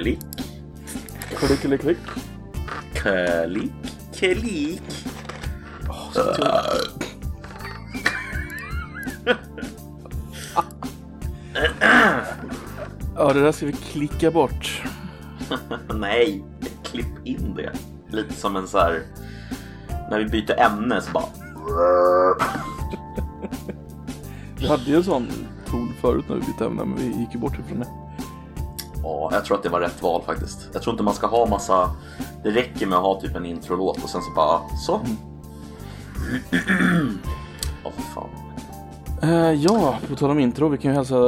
Klick. Klick, klick, klick. Klick. Klick. Ja, det där ska vi klicka bort. Nej, klipp in det. Lite som en så här. När vi byter ämne så bara. Vi hade ju en sån ton förut när vi bytte ämne, men vi gick ju bort ifrån det. Ja, jag tror att det var rätt val faktiskt. Jag tror inte man ska ha massa. Det räcker med att ha typ en introlåt och sen så bara så. Åh för fan. Eh, ja, på tal om intro, vi kan ju hälsa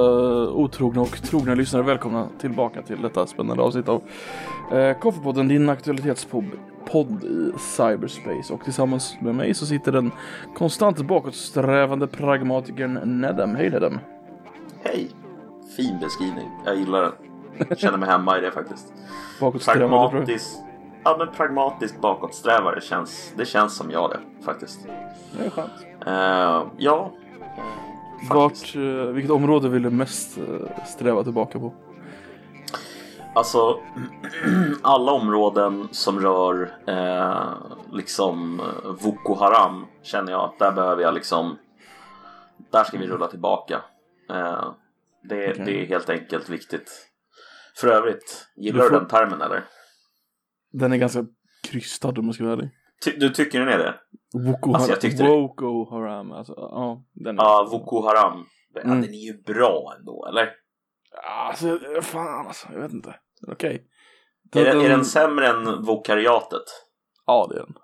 otrogna och trogna lyssnare välkomna tillbaka till detta spännande avsnitt av eh, Koffepodden, din aktualitetspodd podd i cyberspace. Och tillsammans med mig så sitter den konstant bakåtsträvande pragmatikern Nedem. Hej Nedem! Hej! Fin beskrivning. Jag gillar den. Känner mig hemma i det faktiskt. Pragmatisk. Ja men pragmatisk bakåtsträvare känns. Det känns som jag det faktiskt. Det är skönt. Eh, ja. Vart, eh, vilket område vill du mest eh, sträva tillbaka på? Alltså, alla områden som rör eh, liksom Boko Haram känner jag att där behöver jag liksom Där ska vi rulla tillbaka. Eh, det, Okej. det är helt enkelt viktigt. För övrigt, gillar Du du, får- den termen eller? Den är ganska krystad om jag ska vara ärlig. Ty, du tycker den är det? Boko Alltså, jag tyckte det- Boko Haram. Alltså, ja, den är... Ja, Boko Haram. Ja, Mm. den är ju bra ändå, eller? Alltså, fan alltså. Jag vet inte. Okej. Är, den, är den sämre än vokariatet? Ja, det är den.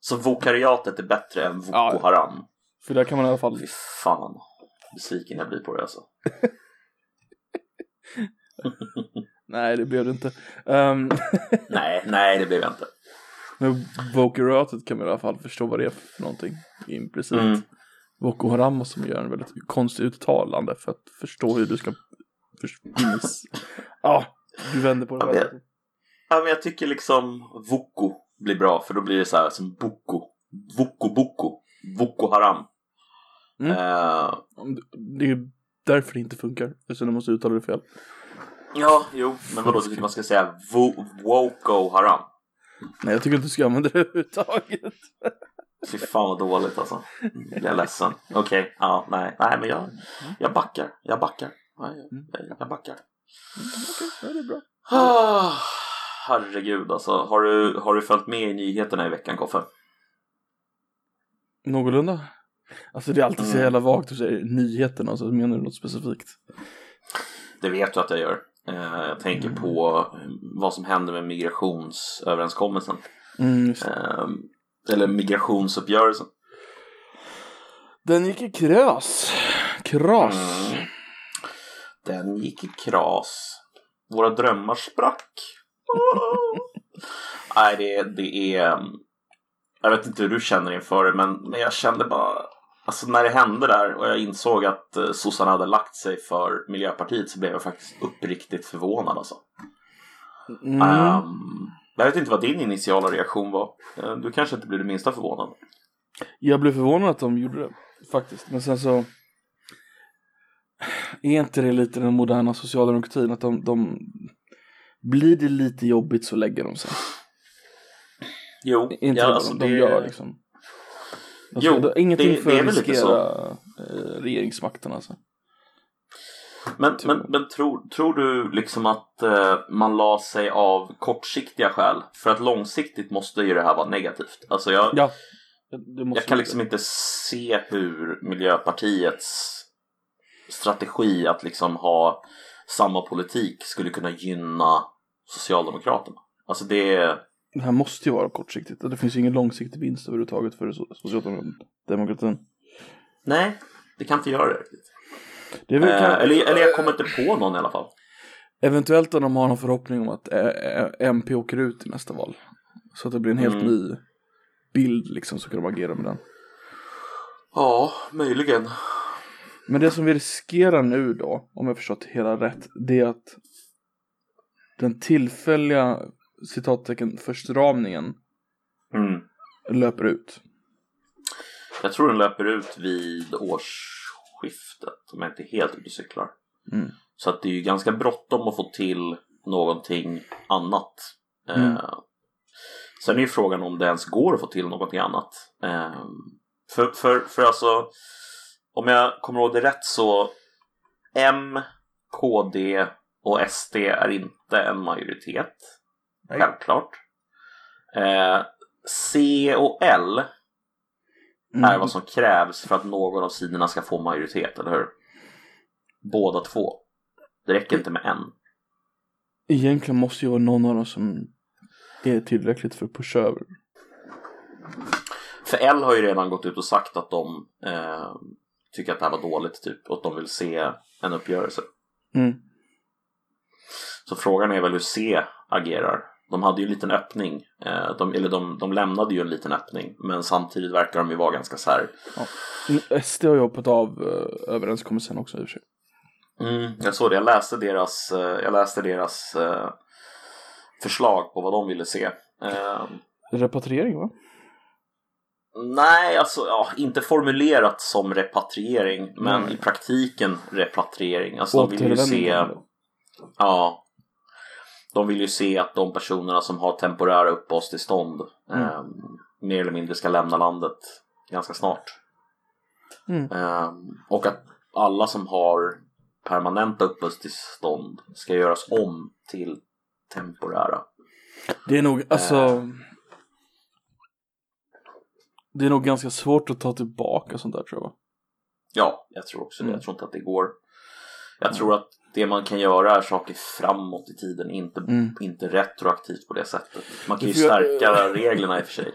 Så vokariatet är bättre än Boko Ja. Haram? För där kan man i alla fall... Fy fan, besviken jag blir på det alltså. Nej, det blev det inte. Um, Nej, nej det blev jag inte. men Bokeratet kan man i alla fall förstå vad det är för någonting. Implicit. Mm. Boko Haram måste man göra en väldigt konstigt uttalande för att förstå hur du ska... Ja, du vänder på det. Ja, men- Ja, men jag tycker liksom Voko blir bra för då blir det så här som Boko. Voko Boko. Boko Haram. Mm. Eh, Det är därför det inte funkar. Eftersom du måste uttala det fel. Ja, jo, men vadå, du tycker man ska säga Vo- Woko Haram? Nej, jag tycker inte du ska använda det överhuvudtaget. Fy fan vad dåligt alltså. Jag är ledsen. Okej, ja, nej, nej, men jag, jag backar. Jag backar. Ja, jag, jag, backar. Okej, ja, det är bra. Ah, herregud alltså. Har du, har du följt med i nyheterna i veckan, Koffe? Någorlunda. Alltså det är alltid så Mm. jävla vagt att säga nyheterna, så menar du något specifikt? Det vet du att jag gör. Eh, jag tänker på eh, vad som händer med migrationsöverenskommelsen. Mm. Eh, eller migrationsuppgörelsen. Den gick i kras. Kras. Mm. Den gick i kras. Våra drömmar sprack. Nej, det, det är... Jag vet inte hur du känner inför det, men, men jag kände bara... Alltså när det hände där och jag insåg att eh, sossarna hade lagt sig för Miljöpartiet så blev jag faktiskt uppriktigt förvånad alltså. Mm. Ehm, jag vet inte vad din initiala reaktion var. Eh, Du kanske inte blev det minsta förvånad. Jag blev förvånad att de gjorde det, faktiskt. Men sen så... Är inte det lite den moderna socialdemokratin att de, de... Blir det lite jobbigt så lägger de sig. Jo, Inte ja, alltså de, de det- gör liksom. Alltså, Jo, det, ingenting det- för det är väl lite riskera eh, regeringsmakten alltså. Men, Tror men, men tror, tror du liksom att eh, man la sig av kortsiktiga skäl? För att långsiktigt måste ju det här vara negativt. Alltså jag, Ja. Det det jag kan liksom inte se hur Miljöpartiets strategi att liksom ha samma politik skulle kunna gynna Socialdemokraterna. Alltså det... Det här måste ju vara kortsiktigt. Det finns ju ingen långsiktig vinst överhuvudtaget för so- socialdemokratin. Nej, det kan inte göra det riktigt. Det är väl Eh, kan- eller, eller jag kommer inte på någon i alla fall. Eventuellt om de har någon förhoppning om att eh, MP åker ut i nästa val. Så att det blir en helt Mm. ny bild liksom så kan de agera med den. Ja, möjligen. Men det som vi riskerar nu då, om jag förstått hela rätt, det är att den tillfälliga citattecken förstramningen Mm. löper ut. Jag tror den löper ut vid årsskiftet om jag inte är helt ute cyklar. Mm. Så att det är ju ganska bråttom att få till någonting annat. Mm. Eh, sen är ju frågan om det ens går att få till någonting annat. Eh, för, för, för alltså, om jag kommer ihåg det rätt så M, KD och SD är inte en majoritet. Självklart. Eh, C och L Mm. är vad som krävs för att någon av sidorna ska få majoritet, eller hur? Båda två. Det räcker inte med en. Egentligen måste ju vara någon av dem som är tillräckligt för att pusha över. För L har ju redan gått ut och sagt att de eh, tycker att det här var dåligt typ och att de vill se en uppgörelse. Mm. Så frågan är väl hur C agerar. De hade ju en liten öppning, eh, de, eller de, de lämnade ju en liten öppning men samtidigt verkar de ju vara ganska så här. Mm, SD har ju hoppat av uh, överenskommelsen också i och för sig. Mm, jag såg det, jag läste deras, eh, jag läste deras eh, förslag på vad de ville se. Eh, Repatriering va? Nej, alltså ja, inte formulerat som repatriering, men Nej. i praktiken repatriering. Alltså de vill ju se, ja, de vill ju se att de personerna som har temporära uppehållstillstånd Mm. eh, mer eller mindre ska lämna landet ganska snart. Mm. Eh, och att alla som har permanenta uppehållstillstånd ska göras om till temporära. Det är nog, alltså Eh. Det är nog ganska svårt att ta tillbaka sånt där tror jag? Ja, jag tror också det. Mm. Jag tror inte att det går. Jag tror att det man kan göra är saker framåt i tiden, inte, Mm. inte retroaktivt på det sättet. Man kan ju stärka reglerna i och för sig.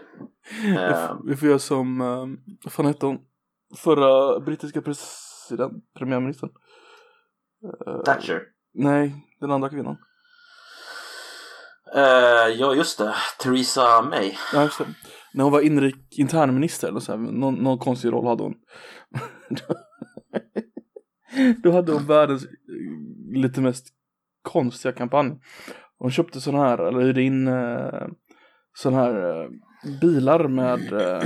Vi får göra som, uh, vad fan hette hon? Förra brittiska president, premiärministern? Eh, Thatcher. Nej, den andra kvinnan. Eh, ja, just det. Theresa May. Ja, just det. När hon var inrik internminister eller så här, någon, någon konstig roll hade hon. Då hade hon världens eh, lite mest konstiga kampanj. Hon köpte sådana här, eller hyrde in uh, sådana här eh, bilar med eh,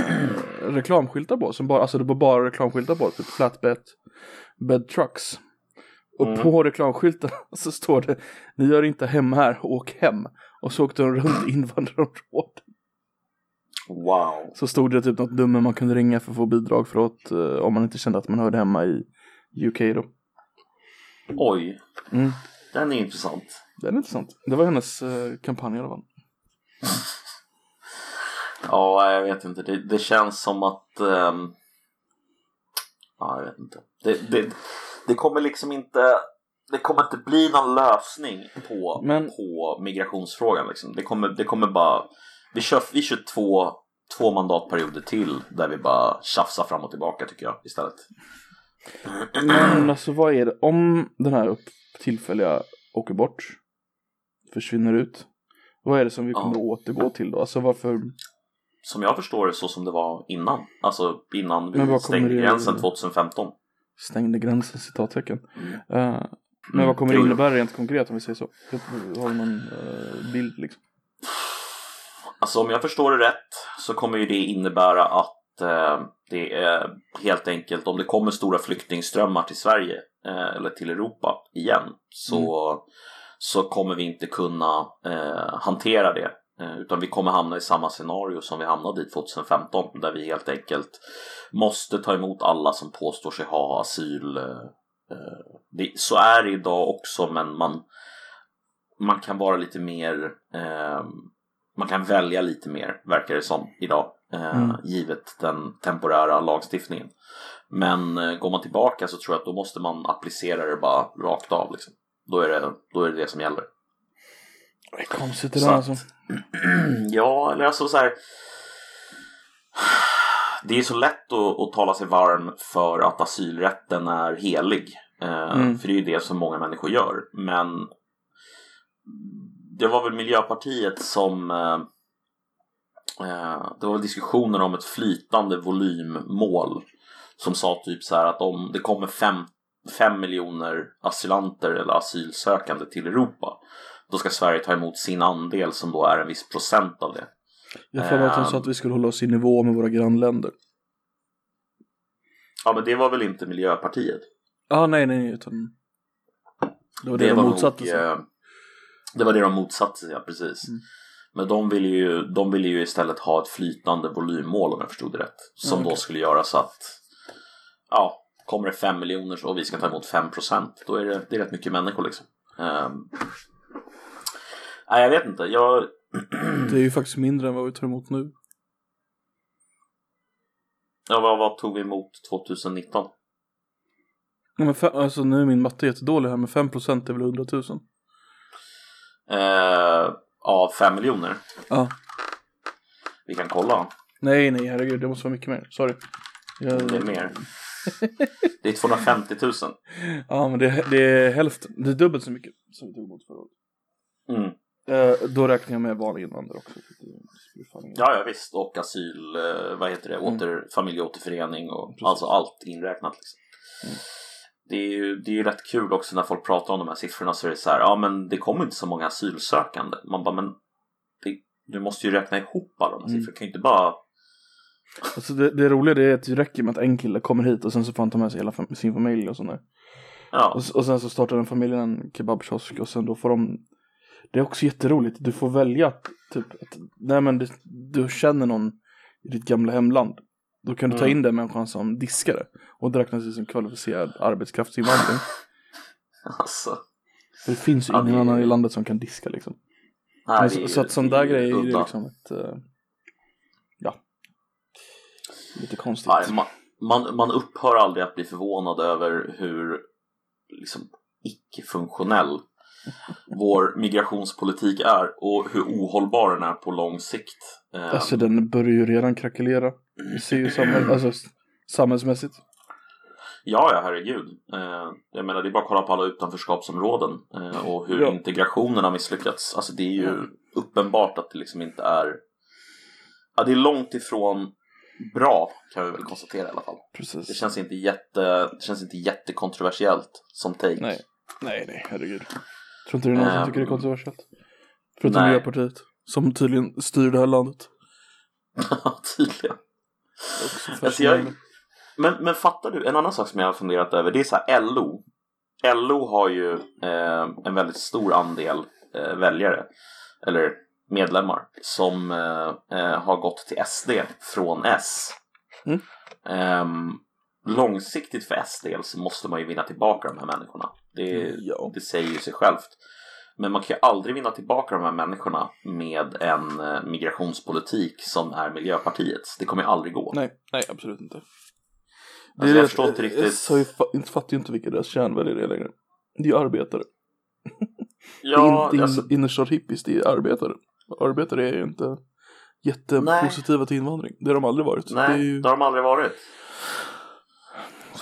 reklamskyltar på. Som bara, alltså det var bara reklamskyltar på, typ flatbed bed trucks. Och Mm. på reklamskylten så står det Ni gör inte hem här, åk hem. Och så åkte hon runt invandrarområdet. Wow. Så stod det typ något nummer man kunde ringa för att få bidrag för att, eh, om man inte kände att man hörde hemma i UK då. Oj, Mm. den är intressant. Det är intressant. Det var hennes eh, kampanj i alla fall. Ja, jag vet inte. Det, det känns som att... ehm, ja, jag vet inte. Det, det, det kommer liksom inte... Det kommer inte bli någon lösning på, Men- på migrationsfrågan. Liksom. Det, kommer, det kommer bara... Vi kör, vi kör två, två mandatperioder till där vi bara tjafsar fram och tillbaka tycker jag istället. Men alltså vad är det, om den här upp, tillfälliga åker bort, försvinner ut, vad är det som vi kommer Ja. att återgå till då? Alltså varför, Som jag förstår det så som det var innan. Alltså innan vi stängde gränsen 2015. stängde gränsen citattecken. Mm. Eh, men vad kommer det jo. innebära rent konkret om vi säger så? Har du någon eh, bild liksom? Alltså om jag förstår det rätt så kommer ju det innebära att det är helt enkelt om det kommer stora flyktingströmmar till Sverige eh, eller till Europa igen så, så kommer vi inte kunna eh, hantera det. Eh, utan vi kommer hamna i samma scenario som vi hamnade i 2015 där vi helt enkelt måste ta emot alla som påstår sig ha asyl. Eh, eh, så är det idag också men man, man kan vara lite mer eh, man kan välja lite mer, verkar det som, idag. Eh, Mm. Givet den temporära lagstiftningen. Men eh, går man tillbaka så tror jag att då måste man applicera det bara rakt av. Liksom. Då, är det, då är det det som gäller. Det är konstigt det där alltså. ja, eller alltså så här. Det är så lätt att, att tala sig varm för att asylrätten är helig. Eh, Mm. För det är ju det som många människor gör. Men det var väl Miljöpartiet som det var väl diskussioner om ett flytande volymmål som sa typ så här att om det kommer fem, fem miljoner asylanter eller asylsökande till Europa då ska Sverige ta emot sin andel som då är en viss procent av det. Jag får att Ehm. sa att vi skulle hålla oss i nivå med våra grannländer. Ja men det var väl inte Miljöpartiet? Ja, ah, nej, nej, utan Det var det, de var motsatte nog, sig. eh, Det var det de motsatte sig, ja precis. Mm. Men de ville, ju, de ville ju istället ha ett flytande volymmål om jag förstod det rätt. Som Mm, då okej. skulle göra så att ja, kommer det 5 miljoner och vi ska ta emot 5 procent. Då är det, det är rätt mycket människor liksom. Um, nej, jag vet inte. Jag, Det är ju faktiskt mindre än vad vi tar emot nu. ja, vad, vad tog vi emot 2019? Ja, men fe- alltså nu är min matte jättedålig här men 5% är väl 100 000? Eh, ja, 5 miljoner. Ja. Vi kan kolla. Nej nej herregud det måste vara mycket mer. Sorry. Jag... Det är mer. Det är 250 000. Ja men det, det är hälften. Det är dubbelt så mycket som vi tog emot förra året. Mm. Eh, då räknar jag med vanliga invandrare också. Ja, ja visst. Och asyl, eh, vad heter det, Mm. åter, familjeåterförening och Precis. alltså allt inräknat. Liksom. Mm. Det är ju det är ju rätt kul också när folk pratar om de här siffrorna så är det så här, ja men det kommer inte så många asylsökande. Man bara, men det, du måste ju räkna ihop alla de här Mm. siffrorna. Du kan ju inte bara, Alltså det, det roliga det är att det räcker med att en kille kommer hit och sen så får han ta med sig hela fam- sin familj och sådär. ja, Och, och sen så startar den familjen en kebabkiosk och sen då får de Det är också jätteroligt, du får välja typ att, Nej men du, du känner någon i ditt gamla hemland Då kan du ta Mm. in den människan som diskare Och det räknas som kvalificerad arbetskraftsinvandring. Alltså. För det finns ju Ja, ingen det är- annan i landet som kan diska liksom. Nej, Men så, så att sån där grej är ju liksom ett eh, Ja. Lite konstigt. Nej, man, man, man upphör aldrig att bli förvånad över hur liksom, icke-funktionell vår migrationspolitik är och hur ohållbar den är på lång sikt. Alltså den börjar ju redan krackelera ser ju samhäll, alltså, samhällsmässigt Ja, ja, herregud. Eh, jag menar, det är bara att kolla på alla utanförskapsområden eh, och hur Ja. integrationen har misslyckats. Alltså, det är ju uppenbart att det liksom inte är... Ja, det är långt ifrån bra, kan vi väl konstatera i alla fall. Det Precis känns inte, jätte, det känns inte jättekontroversiellt som take. Nej, nej, nej, herregud. Tror inte det är någon som Ehm, tycker det är kontroversiellt. Förutom. Miljöpartiet. Som tydligen styr det här landet. Tydligen. Alltså, jag, men, men fattar du, en annan sak som jag har funderat över, det är så här LO. LO har ju eh, en väldigt stor andel eh, väljare, eller medlemmar, som eh, eh, har gått till SD från S. Mm. Ehm, långsiktigt för S del så måste man ju vinna tillbaka de här människorna. Det, Ja. det säger ju sig självt. Men man kan ju aldrig vinna tillbaka de här människorna med en eh, migrationspolitik som är Miljöpartiets. Det kommer ju aldrig gå. Nej, nej, absolut inte. Alltså, jag det- förstår inte riktigt. Jag inte fattar ju inte vilka deras kärnväljare är längre. Det är ju arbetare. Ja, det är in, alltså, innerstad hippies, det är arbetare. Arbetare är ju inte jättepositiva till invandring. Det har de aldrig varit. det nej, ju, det har de aldrig varit.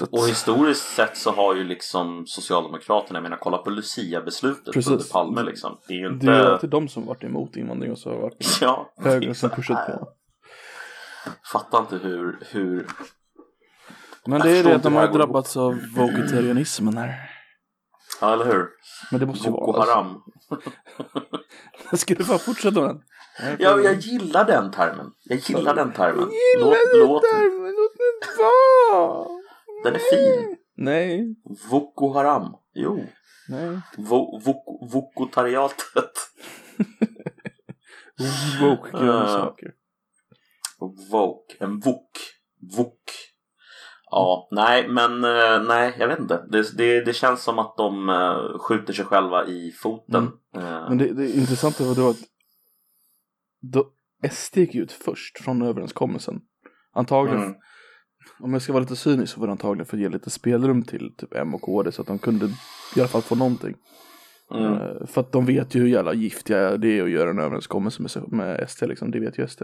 Så att, Och historiskt sett så har ju liksom Socialdemokraterna, jag menar kolla på Lucia-beslutet Precis. under Palme liksom. Det är ju inte... det är alltid de som varit emot invandring och så har varit Ja, högern som pushat på. Fattar inte hur, hur... Men Jag det är förstår det att de har drabbats av vegetarianismen här. Ja, eller hur? Men det måste ju Boko vara. Haram. Alltså, ska du bara fortsätta med den? Ja, jag gillar den termen. Jag gillar den termen. Gillar Låt, du låt, den? Men låt den vara! Den är fin. Nej, Boko Haram. Jo. nej. Vo, vok, vokotariatet. Woke Uh. grönsaker. Vok. En vok. Vok. Ja, nej, men eh, nej, jag vet inte. Det, det, det känns som att de eh, skjuter sig själva i foten. Eh, Men det, det intressanta var då att då SD gick ut först från överenskommelsen. Antagligen, mm, om jag ska vara lite cynisk så var det antagligen för att ge lite spelrum till typ M och KD så att de kunde i alla fall få någonting. mm, Eh, För att de vet ju hur jävla giftiga det är att göra en överenskommelse med, med SD liksom, det vet ju SD.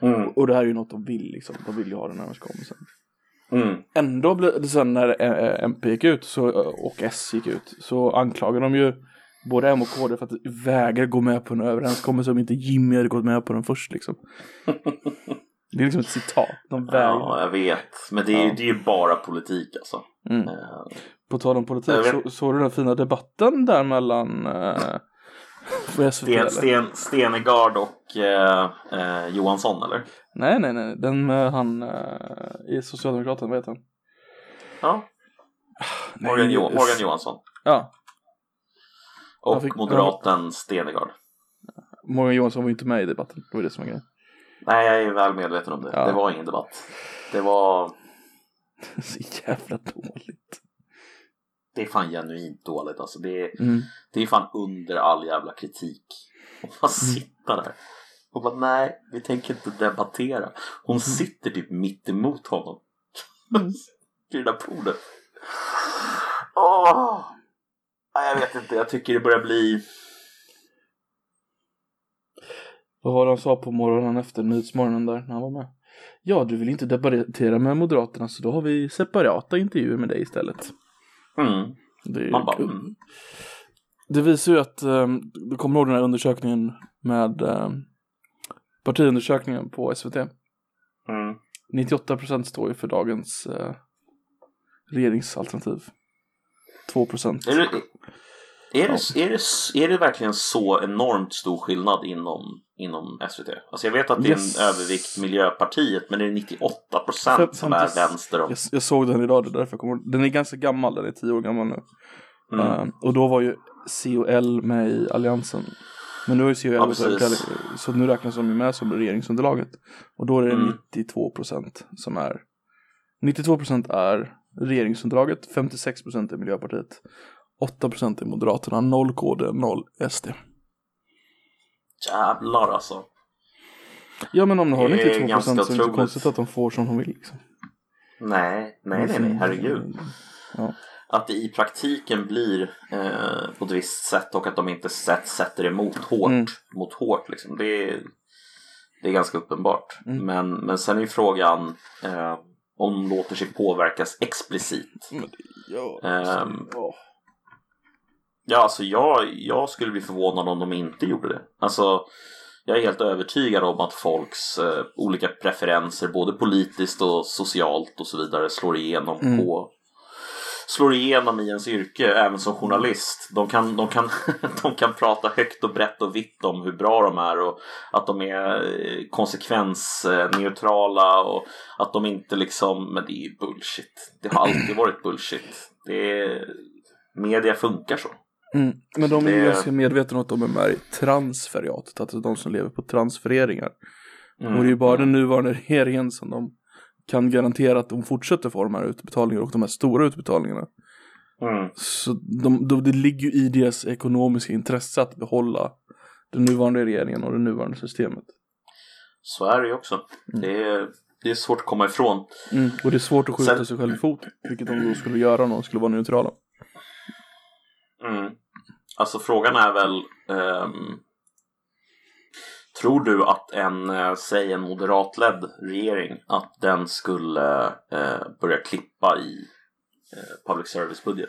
mm, Och det här är ju något de vill liksom, de vill ju ha den överenskommelsen. mm. Ändå blev det sen när eh, MP gick ut så, och S gick ut så anklagar de ju både M och KD för att vägra gå med på en överenskommelse om inte Jimmy hade gått med på den först liksom. Det är liksom ett citat, de vägrar. Ja, jag vet. Men det är, Ja. det är ju bara politik alltså. Mm. Eh, På tal om politik, så, såg du den fina debatten där mellan SVT Sten? Sten, Stenegard och eh, eh, Johansson eller? Nej, nej, nej, den med han eh, i Socialdemokraterna, vad heter han? Ja, Nej, Morgan, jo, Morgan Johansson. Ja. Och fick- moderaten Stenegard. Morgan Johansson var ju inte med i debatten, det var det som var grejen. Nej, jag är väl medveten om det. Ja. Det var ingen debatt. Det var... Så jävla dåligt. Det är fan genuint dåligt alltså. Det är, Mm. det är fan under all jävla kritik. Och bara sitta där. Och bara nej, vi tänker inte debattera. Hon sitter typ mitt emot honom. Vid det där bordet. Åh! Nej, jag vet inte, jag tycker det börjar bli... Vad var det han sa på morgonen efter Nyhetsmorgonen där när han var med? Ja, du vill inte debattera med Moderaterna så då har vi separata intervjuer med dig istället. Mm. Det, är Man bara, mm. det visar ju att, um, du kommer ihåg den här undersökningen med um, partiundersökningen på SVT? Mm. 98% står ju för dagens uh, regeringsalternativ. 2% Är det, är, det, är, det, är det verkligen så enormt stor skillnad inom, inom SVT? Alltså jag vet att det är Yes. en övervikt Miljöpartiet men det är 98 procent som är vänster och... jag, jag såg den idag, det är därför jag kommer. Den är ganska gammal, den är 10 år gammal nu. Mm. Uh, och då var ju C och L med i alliansen. Men nu är ju C och L Ja, så, precis. så nu räknas de ju med som regeringsunderlaget. Och då är det Mm. 92% som är 92% är regeringsunderlaget, 56% är Miljöpartiet, 8% är Moderaterna, 0 KD, 0 SD. Jävlar alltså. Ja men om de har Det är 92% ganska så är det inte konstigt att de får som de vill liksom. Nej, nej, nej, nej, herregud. Ja. Att det i praktiken blir eh, på ett visst sätt och att de inte sätt, sätter emot hårt Mm. mot hårt liksom. Det är, det är ganska uppenbart. Mm. Men, men sen är ju frågan eh, om de låter sig påverkas explicit. Men det, ja, Ehm, ja. Ja, alltså jag, jag skulle bli förvånad om de inte gjorde det. Alltså, jag är helt övertygad om att folks eh, olika preferenser, både politiskt och socialt och så vidare, slår igenom Mm. på slår igenom i ens yrke, även som journalist. De kan, de, kan, de kan prata högt och brett och vitt om hur bra de är och att de är eh, konsekvensneutrala och att de inte liksom, men det är bullshit. Det har alltid varit bullshit. Det är, media funkar så. Mm. Men de är ju Det- ganska medvetna om att de är med i transferiatet, alltså de som lever på transfereringar. Mm. Och det är ju bara den nuvarande regeringen som de kan garantera att de fortsätter få de här utbetalningarna och de här stora utbetalningarna. Mm. Så de, de, det ligger ju i deras ekonomiska intresse att behålla den nuvarande regeringen och det nuvarande systemet. Så är det ju också. Det, är, det är svårt att komma ifrån. Mm. Och det är svårt att skjuta Sen- sig själv i fot, vilket de då skulle göra om de skulle vara neutrala. Mm. Alltså frågan är väl ehm, Tror du att en, eh, säg en moderatledd regering, att den skulle eh, börja klippa i eh, public service-budget?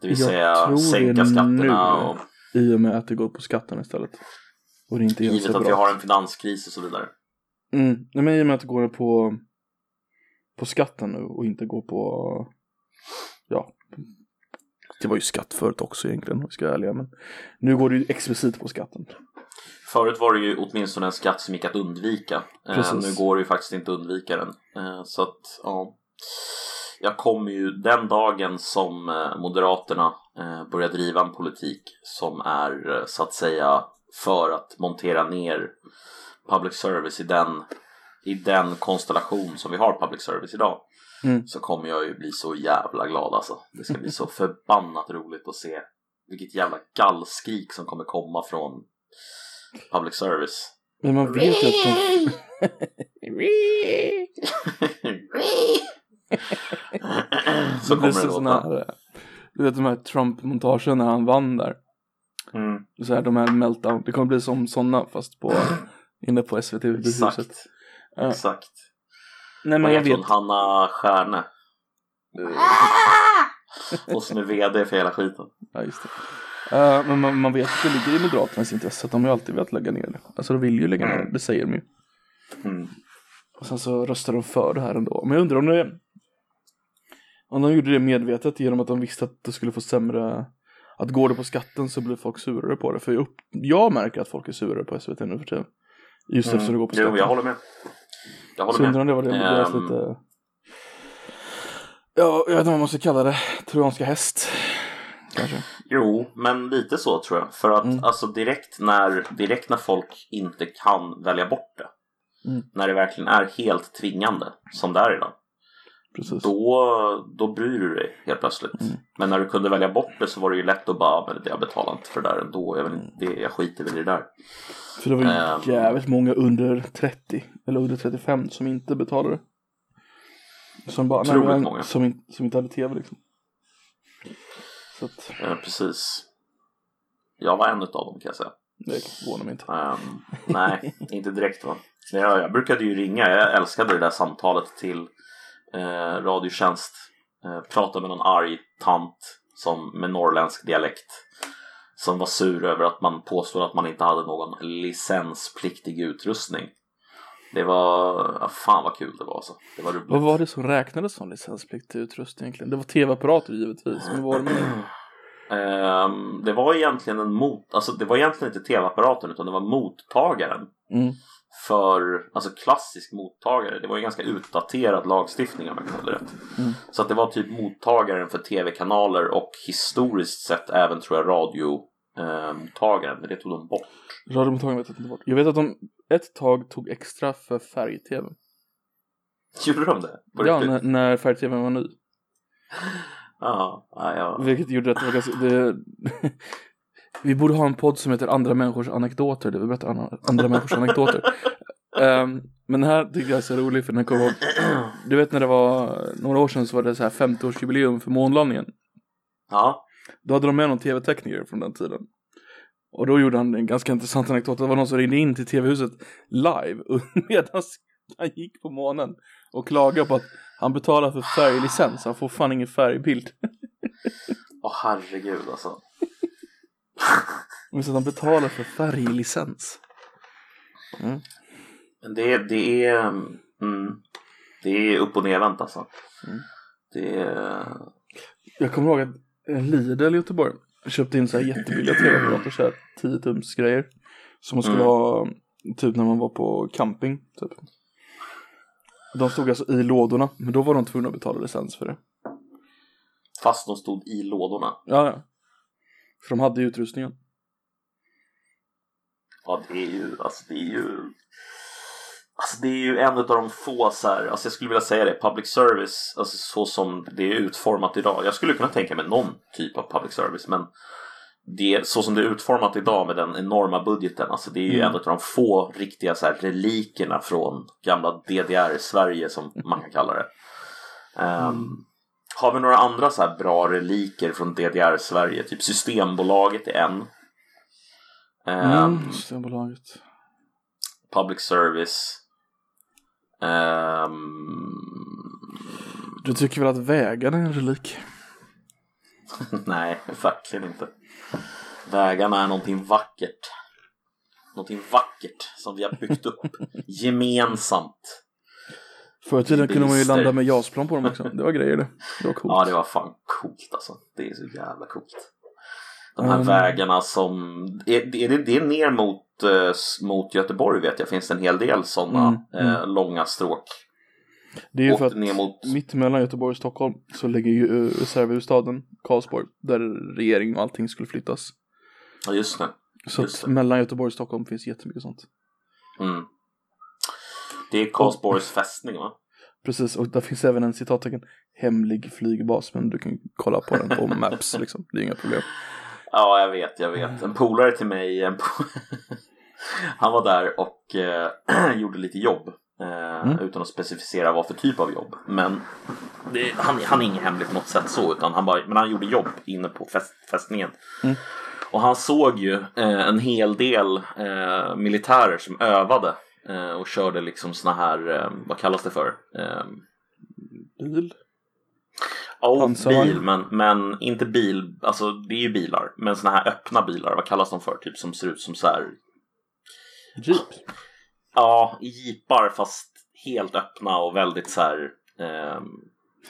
Det vill Jag säga sänka skatterna nu. och I och med att det går på skatten istället. Och det inte givet att vi separat. har en finanskris och så vidare. Mm. Nej men i och med att det går på, på skatten nu och inte går på, ja, det var ju skatt förut också egentligen om vi ska vara ärliga men nu går det ju explicit på skatten. Förut var det ju åtminstone en skatt som gick att undvika. Eh, nu går det ju faktiskt inte att undvika den. Eh, så att, ja. Jag kommer ju den dagen som eh, Moderaterna eh, börjar driva en politik som är eh, så att säga för att montera ner public service i den, i den konstellation som vi har public service idag. Mm. Så kommer jag ju bli så jävla glad alltså. Det ska bli så förbannat roligt att se vilket jävla gallskrik som kommer komma från public service. Men man vet ju att de, så det kommer det så låta. här, du vet de här Trump-montagen när han vann där. Mm, Så här, de här meltdown, det kommer bli som sådana fast på, inne på SVT-huset. exakt, Ja. exakt. Nej men jag vet. Hanna Stjärne. Och som är vd för hela skiten. Ja, just det. Eh, men man, man vet att det ligger i Moderaternas intresse att de har ju alltid velat lägga ner det. Alltså de vill ju lägga ner det, det säger de ju. Mm. Och sen så röstar de för det här ändå. Men jag undrar om det om de gjorde det medvetet genom att de visste att det skulle få sämre att går det på skatten så blir folk surare på det. För jag, upp, jag märker att folk är surare på SVT nu för tiden. Just eftersom det går på skatten. Mm. Jo, jag håller med. Jag håller så undrar med. om det var det deras Ehm. lite Ja, jag vet inte vad man ska kalla det. Trojanska häst. kanske. Jo, men lite så tror jag. För att Mm. alltså direkt när, direkt när folk inte kan välja bort det. Mm. När det verkligen är helt tvingande, som det är idag. Precis. Då, då bryr du dig helt plötsligt. Mm. Men när du kunde välja bort det så var det ju lätt att bara, "Ah, men jag betalar inte för det där ändå. Jag, vill, inte- det, jag skiter väl i det där. För det var ju Ehm. jävligt många under 30 eller under 35 som inte betalade. Som bara, nej, men, många. Som, in, som inte hade tv liksom. Så att, Eh, precis. Jag var en utav dem kan jag säga. det förvånar mig inte. Ehm, nej, inte direkt va. Jag, jag brukade ju ringa, jag älskade det där samtalet till eh, Radiotjänst. Eh, prata med någon arg tant som, med norrländsk dialekt. Som var sur över att man påstod att man inte hade någon licenspliktig utrustning. Det var, ja, fan vad kul det var alltså. Det var roligt. Vad var det som räknades som licenspliktig utrustning egentligen? Det var tv-apparater givetvis. Men var det mer? Ehm, det var egentligen en mot, alltså det var egentligen inte tv-apparaten utan det var mottagaren. Mm. För alltså klassisk mottagare. Det var ju ganska utdaterad lagstiftning om jag kan hålla rätt. Mm. Så att det var typ mottagaren för tv-kanaler och historiskt sett även tror jag radiomottagaren. men det tog de bort. Radiomottagaren vet jag inte bort. Jag vet att de ett tag tog extra för färg-tv. Gjorde de det? Ja, när, när färg-tv var ny. Ja, ja, ja. Vilket gjorde att det var ganska, det... Vi borde ha en podd som heter Andra människors anekdoter, där vi berättar andra, andra människors anekdoter. Ehm, men den här tycker jag är så rolig för den kommer ihåg, du vet när det var några år sedan så var det så här 50-årsjubileum för månlandningen. ja. Då hade de med någon tv-tekniker från den tiden. Och då gjorde han en ganska intressant anekdot. Det var någon som ringde in till tv-huset live medan han gick på månen och klagade på att han betalar för färglicens. Han får fan ingen färgbild. Åh herregud alltså. Men så att han betalar för färglicens. Mm. Men det, det är mm, Det är upp och nervänt alltså. Mm. Det är Jag kommer ihåg att eh, Lidl i Göteborg köpte in så här jättebilliga tv-apparater, så här 10 tums grejer. Som man skulle Mm. ha typ när man var på camping. Typ. De stod alltså i lådorna, men då var de tvungna att betala licens för det. Fast de stod i lådorna. Ja, ja. För de hade ju utrustningen. Ja, det är ju, alltså det är ju Alltså det är ju en av de få så här, alltså jag skulle vilja säga det, public service, alltså så som det är utformat idag. Jag skulle kunna tänka mig någon typ av public service, men det, så som det är utformat idag med den enorma budgeten, alltså det är ju Mm. en av de få riktiga så här relikerna från gamla DDR-Sverige som man kan kalla det. Ehm, Mm. Har vi några andra så här bra reliker från DDR-Sverige? Typ Systembolaget är en. Ehm, Mm, Systembolaget. public service. Ehm, Du tycker väl att vägarna är en relik? nej, verkligen inte. Vägarna är någonting vackert. Någonting vackert som vi har byggt upp gemensamt. Förr i tiden kunde man ju landa med jasplan på dem också. Det var grejer det. Det var coolt. Ja, det var fan coolt alltså. Det är så jävla coolt. De här Mm. vägarna som... Är, är det, det är ner mot, eh, mot Göteborg vet jag. Finns det en hel del sådana Mm, mm. eh, långa stråk. Det är ju för att mot... mitt mellan Göteborg och Stockholm så ligger ju uh, reservhuvudstaden Karlsborg. Där regering och allting skulle flyttas. Ja, just det. Så Just att det. mellan Göteborg och Stockholm finns jättemycket sånt. Mm. Det är Karlsborgs fästning va? Precis, och där finns även en citattecken hemlig flygbas, men du kan kolla på den på Maps liksom. Det är inga problem. Ja, jag vet, jag vet. En polare till mig, en po- han var där och eh, gjorde lite jobb. Eh, Mm. Utan att specificera vad för typ av jobb. Men det, han, han är inget hemligt på något sätt så, utan han, bara, men han gjorde jobb inne på fäst, fästningen. Mm. Och han såg ju eh, en hel del eh, militärer som övade eh, och körde liksom såna här, eh, vad kallas det för? Eh, Bil? Ja, Pansarvagn. bil, men, men inte bil, alltså det är ju bilar, men såna här öppna bilar, vad kallas de för? Typ som ser ut som så här, Jeep? ja, jeepar fast helt öppna och väldigt så här, ehm,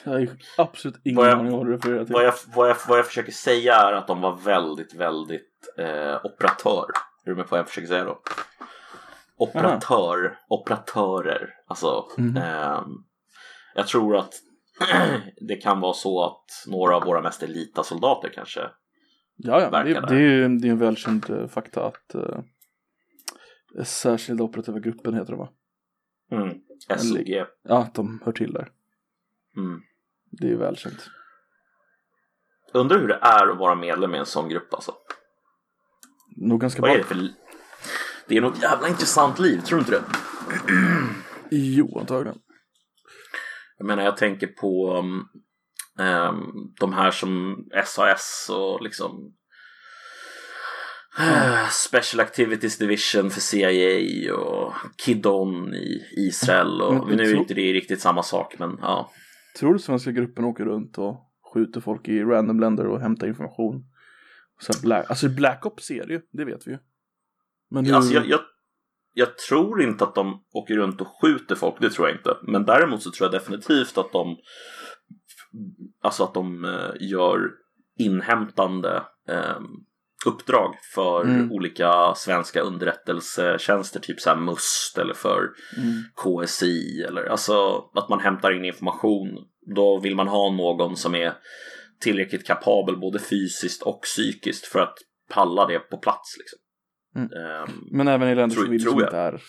Jag har absolut ingen Vad jag- aning om vad du refererar till. vad, jag, vad, jag, vad jag försöker säga är att de var väldigt, väldigt eh, operatör. Är du med på vad jag försöker säga då? Operatör, operatörer, alltså. Mhm. ehm, jag tror att det kan vara så att några av våra mest elita soldater kanske Ja, ja, det, det är ju det är en välkänd eh, fakta att uh, särskilda operativa gruppen heter det va? Mm. SOG. Ja, att de hör till där. Mm. Det är ju välkänt. Undrar hur det är att vara medlem i en sån grupp alltså. Nog ganska Vad är bra. det för... Det är något jävla intressant liv, tror du inte det? Jo, antagligen. Jag menar, jag tänker på um, um, de här som SAS och liksom eh, Special Activities Division för CIA och Kidon i Israel och Men- nu är så- inte det riktigt samma sak men ja. Tror du svenska gruppen åker runt och skjuter folk i random länder och hämtar information? Så här black, alltså Black Ops är det ju, det vet vi ju. Men hur, Alltså jag, jag, jag tror inte att de åker runt och skjuter folk, det tror jag inte. Men däremot så tror jag definitivt att de Alltså att de eh, gör inhämtande eh, uppdrag för Mm. olika svenska underrättelsetjänster, typ så här MUST eller för Mm. KSI eller alltså att man hämtar in information. Då vill man ha någon som är tillräckligt kapabel både fysiskt och psykiskt för att palla det på plats. Liksom. Mm. Ehm, Men även i länder Tror- som vi tror som jag. inte är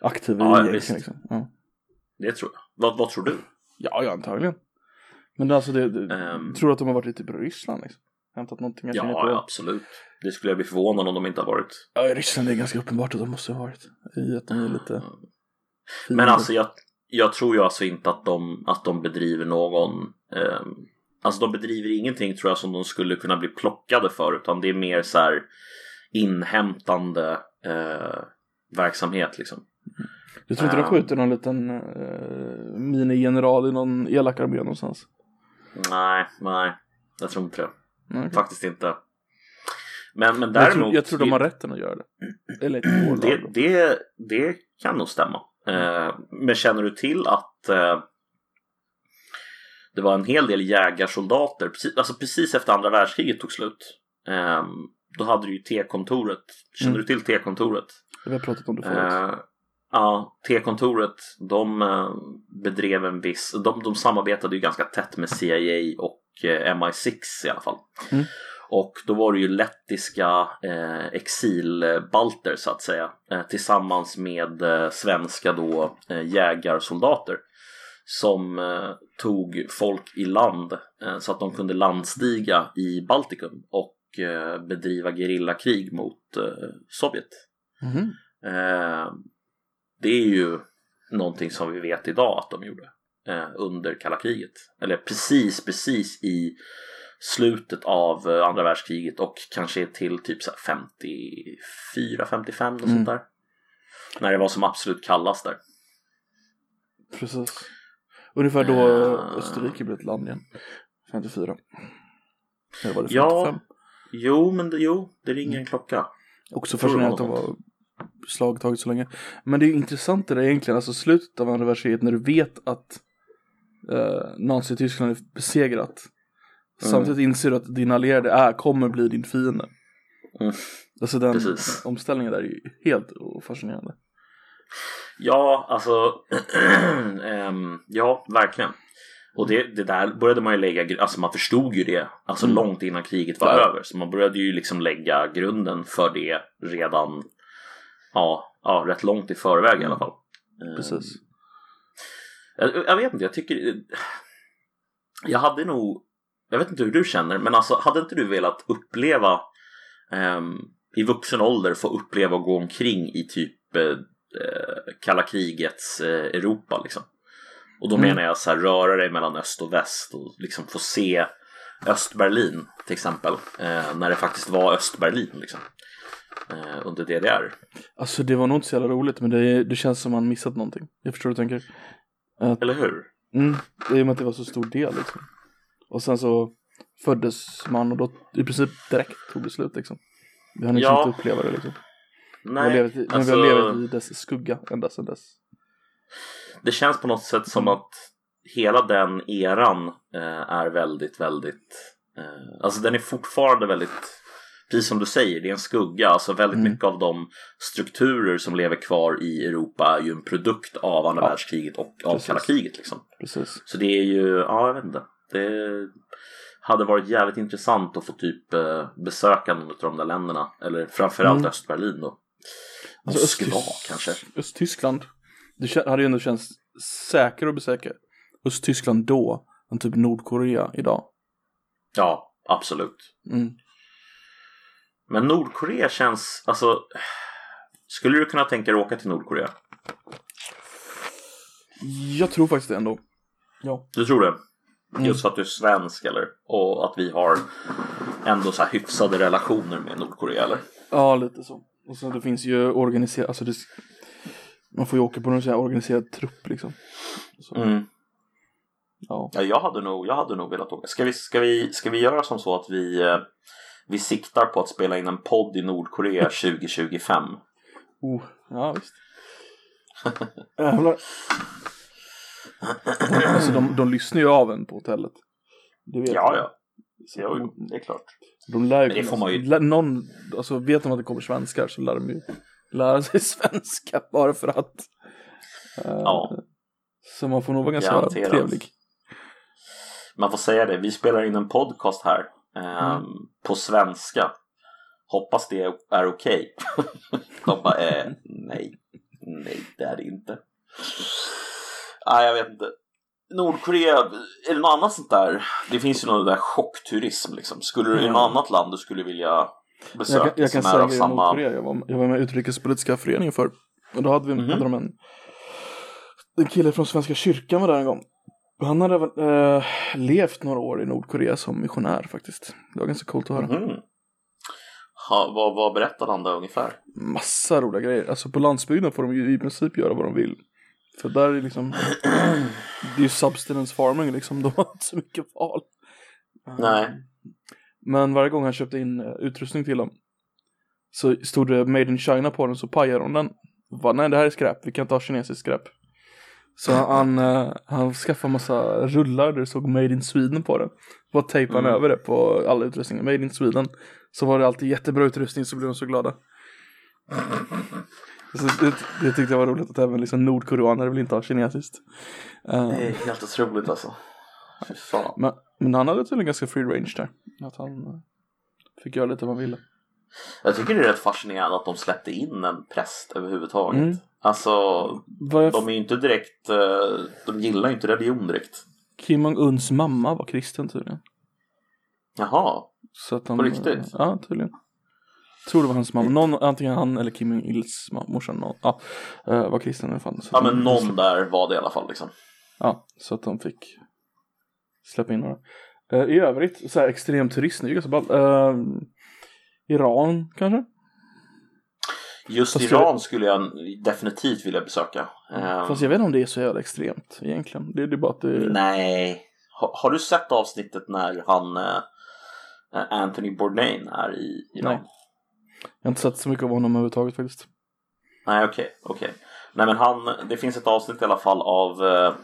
aktiva Ja, i ja, visst. Liksom. Ja. det tror jag. Vad, vad tror du? ja, ja, antagligen. Men det, alltså, det, det, Ehm. tror du att de har varit i typ Ryssland? Liksom? Hämtat någonting Ja, på? absolut. Det skulle jag bli förvånad om de inte har varit. Ja, i Ryssland är det ganska uppenbart att de måste ha varit. I att de är lite... Men alltså jag, jag tror ju alltså inte att de, att de bedriver någon ehm, Alltså de bedriver ingenting tror jag som de skulle kunna bli plockade för utan det är mer så här inhämtande eh, verksamhet liksom. Du tror inte de Ehm. skjuter någon liten uh, minigeneral i någon elak armé någonstans? Nej, nej, jag tror inte det. Okej. Faktiskt inte. Men, men jag, däremot. tror, jag tror de har rätten att göra det. Eller det, det, det kan nog stämma. Eh, men känner du till att eh, det var en hel del jägarsoldater, precis, alltså precis efter andra världskriget tog slut. Eh, då hade du ju T-kontoret. Känner Mm. du till T-kontoret? Vi har pratat om det förut. Eh, ja, T-kontoret, de eh, bedrev en viss, de, de samarbetade ju ganska tätt med CIA och eh, MI6 i alla fall. Mm. Och då var det ju lettiska eh, exilbalter så att säga eh, tillsammans med eh, svenska då jägarsoldater som eh, tog folk i land eh, så att de kunde landstiga i Baltikum och bedriva gerillakrig mot eh, Sovjet. Eh, det är ju någonting som vi vet idag att de gjorde eh, under kalla kriget. Eller precis, precis i slutet av eh, andra världskriget och kanske till typ så här 54, 55 och Mm. sånt där. När det var som absolut kallast där. Precis. Ungefär då Eh. Österrike blev ett land igen. 54. Eller var det 55? Ja. Jo, men det, jo, det ringer en klocka. Också fascinerande att de var slagtaget så länge. Men det är intressant det där egentligen, alltså slutet av andra världskriget när du vet att eh, Nazityskland är besegrat. Mm. Samtidigt inser du att din allierade är, kommer bli din fiende. Mm. Alltså den Precis. omställningen där är ju helt fascinerande. Ja, alltså ehm, ja, verkligen. Och det, det där började man ju lägga, alltså man förstod ju det alltså Mm. långt innan kriget var Ja. över. Så man började ju liksom lägga grunden för det redan, ja, ja rätt långt i förväg i alla fall. Ehm, Precis. Jag, jag vet inte, jag tycker... Jag hade nog... Jag vet inte hur du känner, men alltså hade inte du velat uppleva ehm, i vuxen ålder få uppleva och gå omkring i typ eh, eh, kalla krigets eh, Europa liksom? Och då Mm. menar jag så här röra dig mellan öst och väst och liksom få se Östberlin till exempel eh, när det faktiskt var Östberlin liksom eh, under DDR. Alltså det var nog inte så jävla roligt men det, det känns som man missat någonting. Jag förstår hur du tänker. Eller hur? Mm, det är i och med att det var så stor del liksom. Och sen så föddes man och då i princip direkt tog det slut liksom. Vi har liksom Ja. inte uppleva det liksom. Vi har Nej, levt i, alltså- vi har levt i dess skugga ända sedan dess. Det känns på något sätt som att hela den eran eh, är väldigt, väldigt eh, Alltså den är fortfarande väldigt Precis som du säger, det är en skugga. Alltså väldigt Mm. mycket av de strukturer som lever kvar i Europa är ju en produkt av andra Ja. världskriget och av Precis. kalla kriget liksom. Precis. Så det är ju, ja jag vet inte. Det, hade varit jävligt intressant att få typ eh, besöka någon av de där länderna. Eller framförallt Mm. Östberlin då. Alltså, Moskva Östtysk- kanske. Östtyskland. Det hade ju ändå känts säkrare att besöka Östtyskland då än typ Nordkorea idag. Ja, absolut. Mm. Men Nordkorea känns, alltså. Skulle du kunna tänka dig att åka till Nordkorea? Jag tror faktiskt det ändå. Ja. Du tror det? Mm. Just för att du är svensk eller? Och att vi har ändå så här hyfsade relationer med Nordkorea eller? Ja, lite så. Och så det finns ju organiserat, alltså det, man får ju åka på någon sån här organiserad trupp liksom. Så, Mm. ja. Ja, jag hade nog, jag hade nog velat åka. Ska vi, ska vi, ska vi göra som så att vi, eh, vi siktar på att spela in en podd i Nordkorea 2025? Oh, ja visst. Jävlar. alltså de, de lyssnar ju av en på hotellet. Det vet Ja, jag. ja. Jo, det är klart. De lär ju det får man ju- lär, någon, alltså vet de att det kommer svenskar så lär de ju lära sig svenska bara för att. Eh, Ja. Så man får nog vara ganska Garanterat. trevlig. Man får säga det, vi spelar in en podcast här ehm, Mm. på svenska. Hoppas det är okej. De bara, eh, nej, nej det är det inte. Nej, jag vet inte. Nordkorea, är det något annat sånt där? Det finns ju någon där chockturism liksom. Skulle du, Mm. något annat land du skulle vilja besöka? Jag, kan- jag kan säga av det i samma... Nordkorea, jag var, jag var med i utrikespolitiska föreningen för Och då hade, vi, Mhm. hade de en, en kille från Svenska kyrkan var där en gång. Han hade eh, levt några år i Nordkorea som missionär faktiskt. Det var ganska coolt att höra. Mhm. Ha, vad, vad berättade han då ungefär? Massa roliga grejer. Alltså på landsbygden får de ju i princip göra vad de vill. För där är liksom, det är ju substance farming liksom, de har inte så mycket val. Nej. Men varje gång han köpte in eh, utrustning till dem så stod det Made in China på den så pajade de den. Bara, Nej det här är skräp, vi kan inte ha kinesiskt skräp. Så han, eh, han skaffade massa rullar där det stod Made in Sweden på den. Bara tejpade han Mm. över det på alla utrustningar, Made in Sweden. Så var det alltid jättebra utrustning så blev de så glada. Så det, det tyckte jag var roligt att även liksom nordkoreaner vill inte ha kinesiskt. Eh, Det är helt otroligt alltså. Fy fan. men, men han hade tydligen ganska free range där. Att han eh, fick göra lite vad han ville. Jag tycker det är rätt fascinerande att de släppte in en präst överhuvudtaget. Mm. Alltså, jag de är ju inte direkt, eh, de gillar ju inte religion direkt. Kim Jong-Uns mamma var kristen tydligen. Jaha, Så att de, På riktigt? Ja, tydligen. Tror det var hans mamma. Någon, antingen han eller Kim Jong-Ils. Någon, ja, eh, var kristen i alla fall. Ja men någon där var det i alla fall liksom. Ja, så att de fick släppa in några. Eh, I övrigt, så här extrem turism, det är ju ganska ball. Eh, Iran kanske? Just Fast Iran skulle jag definitivt vilja besöka. Ehm, Fast jag vet inte om det är så jävla extremt egentligen. Det, det är bara att det Nej. Ha, har du sett avsnittet när han eh, Anthony Bourdain är i Iran? Nej. Jag har inte sett så mycket av honom överhuvudtaget faktiskt. Nej, okej, okej. Nej, men han, det finns ett avsnitt i alla fall av eh,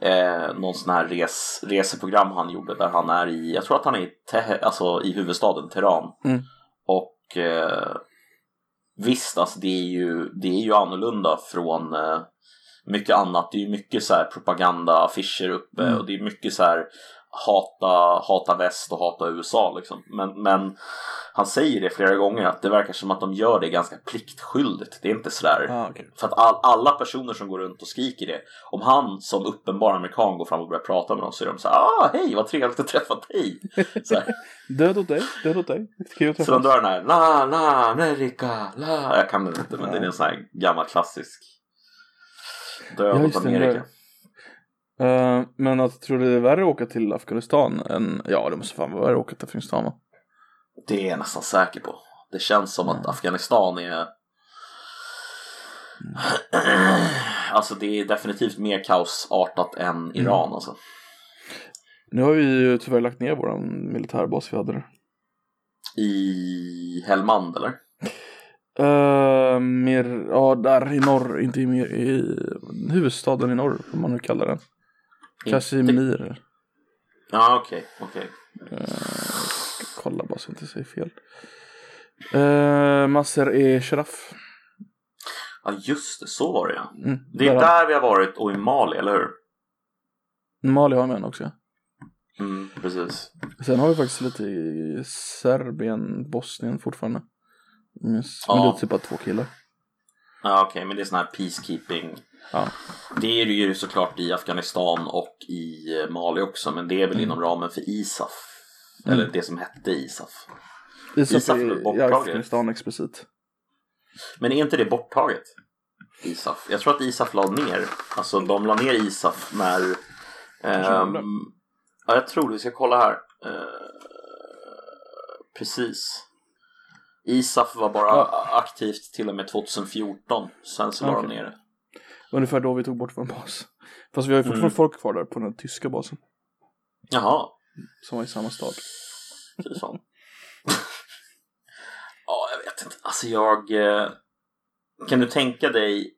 eh, någon sån här res, reseprogram han gjorde där han är i, jag tror att han är i, Te- alltså, i huvudstaden Teheran. Mm. Och eh, visst, alltså, det, är ju, det är ju annorlunda från eh, mycket annat. Det är ju mycket så här propaganda, affischer uppe Mm. och det är mycket så här hata, hata väst och hata USA liksom. Men, men han säger det flera gånger att det verkar som att de gör det ganska pliktskyldigt. Det är inte sådär Ah, okay. för att all, alla personer som går runt och skriker det Om han som uppenbar amerikan går fram och börjar prata med dem så är de så här, ah hej vad trevligt att träffa dig Död åt dig, död åt dig. Kul att så de drar den här, la la Amerika, la Jag kan den inte men det är en sån här gammal klassisk Död åt Amerika Eh, men att tror du det är värre att åka till Afghanistan än, ja det måste fan vara värre att åka till Afghanistan va? Det är jag nästan säker på Det känns som att Afghanistan är Alltså det är definitivt mer kaosartat än Iran alltså Nu har vi ju tyvärr lagt ner våran militärbas vi hade där. I Helmand eller? Uh, mer, ja där i norr, inte i, mer, i huvudstaden i norr, om man nu kallar den. Kashmir. Ja okej, okej Uh, ska kolla bara så jag inte säger fel. Uh, Masser e Sharaf. Ja just det, så var det ja. Mm, Det är där- där vi har varit och i Mali, eller hur? Mali har jag med också. Mm, precis. Sen har vi faktiskt lite i Serbien, Bosnien fortfarande. Men Ja. det är typ bara två killar. Ja, okej, men det är sån här peacekeeping. Ja. Det är det ju såklart i Afghanistan och i eh, Mali också, men det är väl inom ramen för ISAF. Mm. Eller det som hette ISAF. ISAF ISAF är i borttaget. Afghanistan explicit. Men är inte det borttaget? ISAF? Jag tror att ISAF la ner. Alltså de la ner ISAF när... Ehm, ja, jag tror det. Vi ska kolla här. Eh, precis. ISAF var bara Ja. aktivt till och med 2014. Sen så la de ner det. Ungefär då vi tog bort vår bas. Fast vi har ju fortfarande Mm. folk kvar där på den tyska basen. Jaha, Som var i samma stad. fy fan. ja, jag vet inte. Alltså jag... eh, Kan du tänka dig...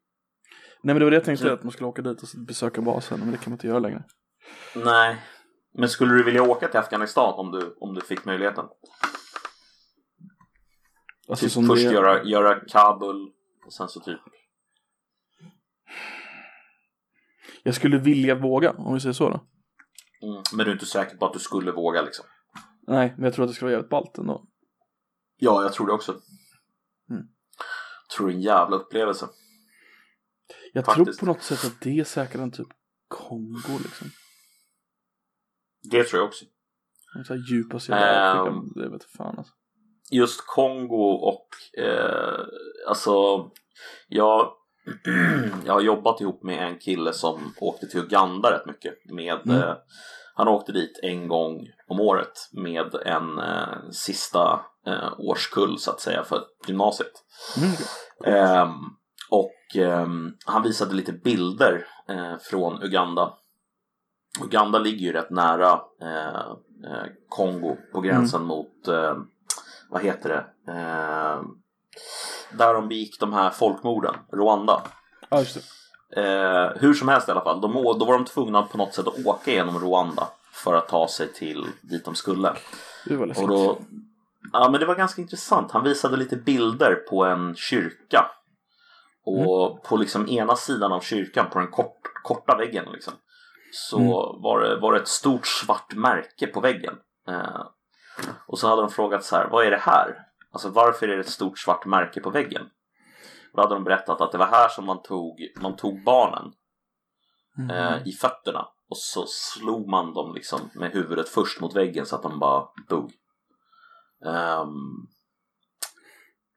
Nej men det var det jag tänkte att man skulle åka dit och besöka basen. Men det kan man inte göra längre. Nej. Men skulle du vilja åka till Afghanistan om du, om du fick möjligheten? Alltså Typ först det... göra, göra Kabul och sen så typ... Jag skulle vilja våga, om vi säger så då. Mm. Men du är inte säker på att du skulle våga liksom? Nej, men jag tror att det skulle vara jävligt ballt ändå. Ja, jag tror det också. Mm. Tror det är en jävla upplevelse. Jag Faktiskt. tror på något sätt att det är säkrare än typ Kongo liksom. Det tror jag också. Så här djupa södra Afrika, Ehm. det vet fan alltså. Just Kongo och eh, alltså jag, jag har jobbat ihop med en kille som åkte till Uganda rätt mycket. Med, Mm. eh, han åkte dit en gång om året med en eh, sista eh, årskull så att säga för gymnasiet. Mm. Ehm, och ehm, han visade lite bilder eh, från Uganda. Uganda ligger ju rätt nära eh, eh, Kongo på gränsen mot, eh, vad heter det, eh, där de begick de här folkmorden, Rwanda. Ja, just det. Eh, hur som helst i alla fall, de, då var de tvungna på något sätt att åka genom Rwanda för att ta sig till dit de skulle. Det var läskigt. Och då, ja men det var ganska intressant. Han visade lite bilder på en kyrka. Och på liksom ena sidan av kyrkan, på den kort, korta väggen liksom. Så Mm. var, det, var det ett stort svart märke på väggen. Eh, och så hade de frågat så här, vad är det här? Alltså varför är det ett stort svart märke på väggen? Då hade de berättat att det var här som man tog, man tog barnen Mm. eh, i fötterna och så slog man dem liksom med huvudet först mot väggen så att de bara dog. Ehm,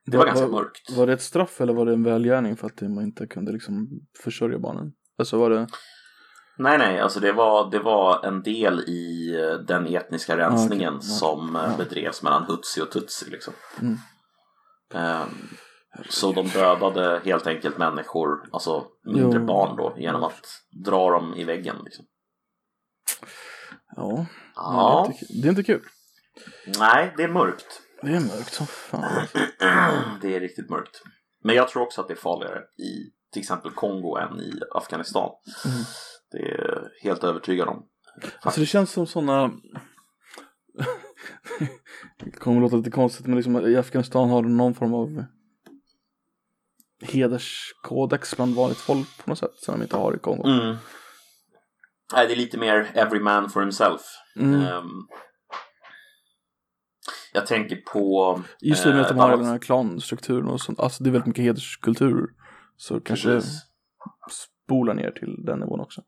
det var ganska mörkt. Var det ett straff eller var det en välgärning för att man inte kunde liksom försörja barnen? Alltså var det... Nej, nej, alltså det var, det var en del i eh, den etniska rensningen. Ja. som Ja. bedrevs mellan Hutsi och Tutsi liksom. Mm. Ehm, så de dödade helt enkelt människor, alltså mindre Jo. barn då, genom att dra dem i väggen liksom. Ja, Ja, Det, är inte, kul. det är inte kul. nej, det är mörkt. Det är mörkt som fan. Det är riktigt mörkt. Men jag tror också att det är farligare i till exempel Kongo än i Afghanistan. Mm. Det är jag helt övertygad om. Alltså det känns som sådana... det kommer låta lite konstigt men liksom i Afghanistan har de någon form av hederskodex bland vanligt folk på något sätt som de inte har i Kongo. Mm. Nej, det är lite mer every man for himself. Mm. Ehm, jag tänker på... Just det med eh, att de har den här klanstrukturen och sånt. Alltså det är väldigt mycket hederskultur. Så kanske Precis. Spolar ner till den nivån också.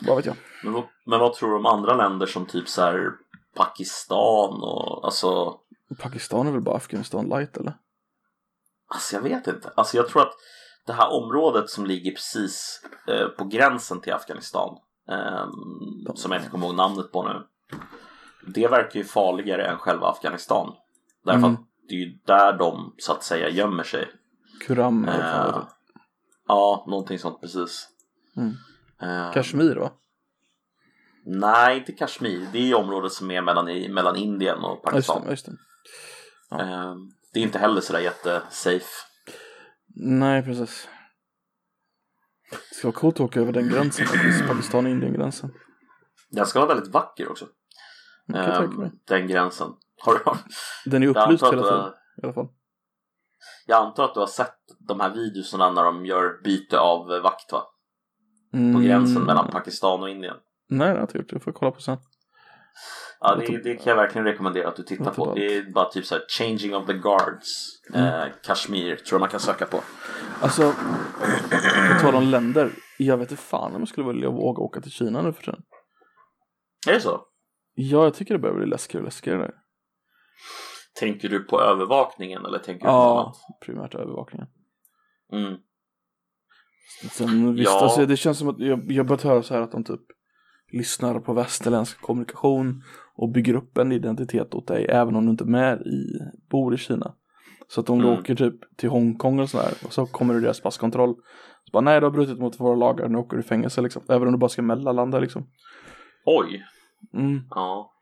Vad vet jag. Men, vad- men vad tror du om andra länder som typ så här Pakistan och alltså... Pakistan är väl bara Afghanistan light eller? Alltså jag vet inte. Alltså jag tror att det här området som ligger precis eh, på gränsen till Afghanistan, ehm, som jag inte kommer ihåg namnet på nu, det verkar ju farligare än själva Afghanistan. Därför Mm. att det är ju där de så att säga gömmer sig. Kuram Eh. Ja, någonting sånt precis. Mm. Eh, Kashmir va? Nej, inte Kashmir. Det är området som är mellan, mellan Indien och Ja, just Pakistan. det, just det. Ja. Eh, det är inte heller sådär jättesafe. Nej, precis. Det ska vara coolt att åka över den gränsen. Pakistan-Indien-gränsen. Den ska vara väldigt vacker också. Mig. den gränsen. Har du, Den är upplyst hela tiden i alla fall. Jag antar att du har sett de här videorna när de gör byte av vakt va? På Mm. gränsen mellan Pakistan och Indien. Nej, det har jag inte gjort. Jag får kolla på sen. Ja, det, det kan jag verkligen rekommendera att du tittar på. Det är bara typ så här Changing of the Guards. Eh, Kashmir tror jag man kan söka på. Alltså, på tal om länder. Jag vet inte fan om jag skulle vilja våga åka till Kina nu för tiden. Är det så? Ja, jag tycker det börjar bli läskigare och läskigare där. Tänker du på övervakningen eller tänker du på Ja, annat? primärt övervakningen. Mm. Sen visst, Ja. alltså, det känns som att jag, jag börjat höra så här att de typ lyssnar på västerländsk kommunikation och bygger upp en identitet åt dig även om du inte är med i, bor i Kina. Så att om du Mm. åker typ till Hongkong och sådär och så kommer du deras passkontroll. Så bara nej du har brutit mot våra lagar, nu åker du i fängelse liksom. Även om du bara ska mellanlanda liksom. Oj. Mm. Ja.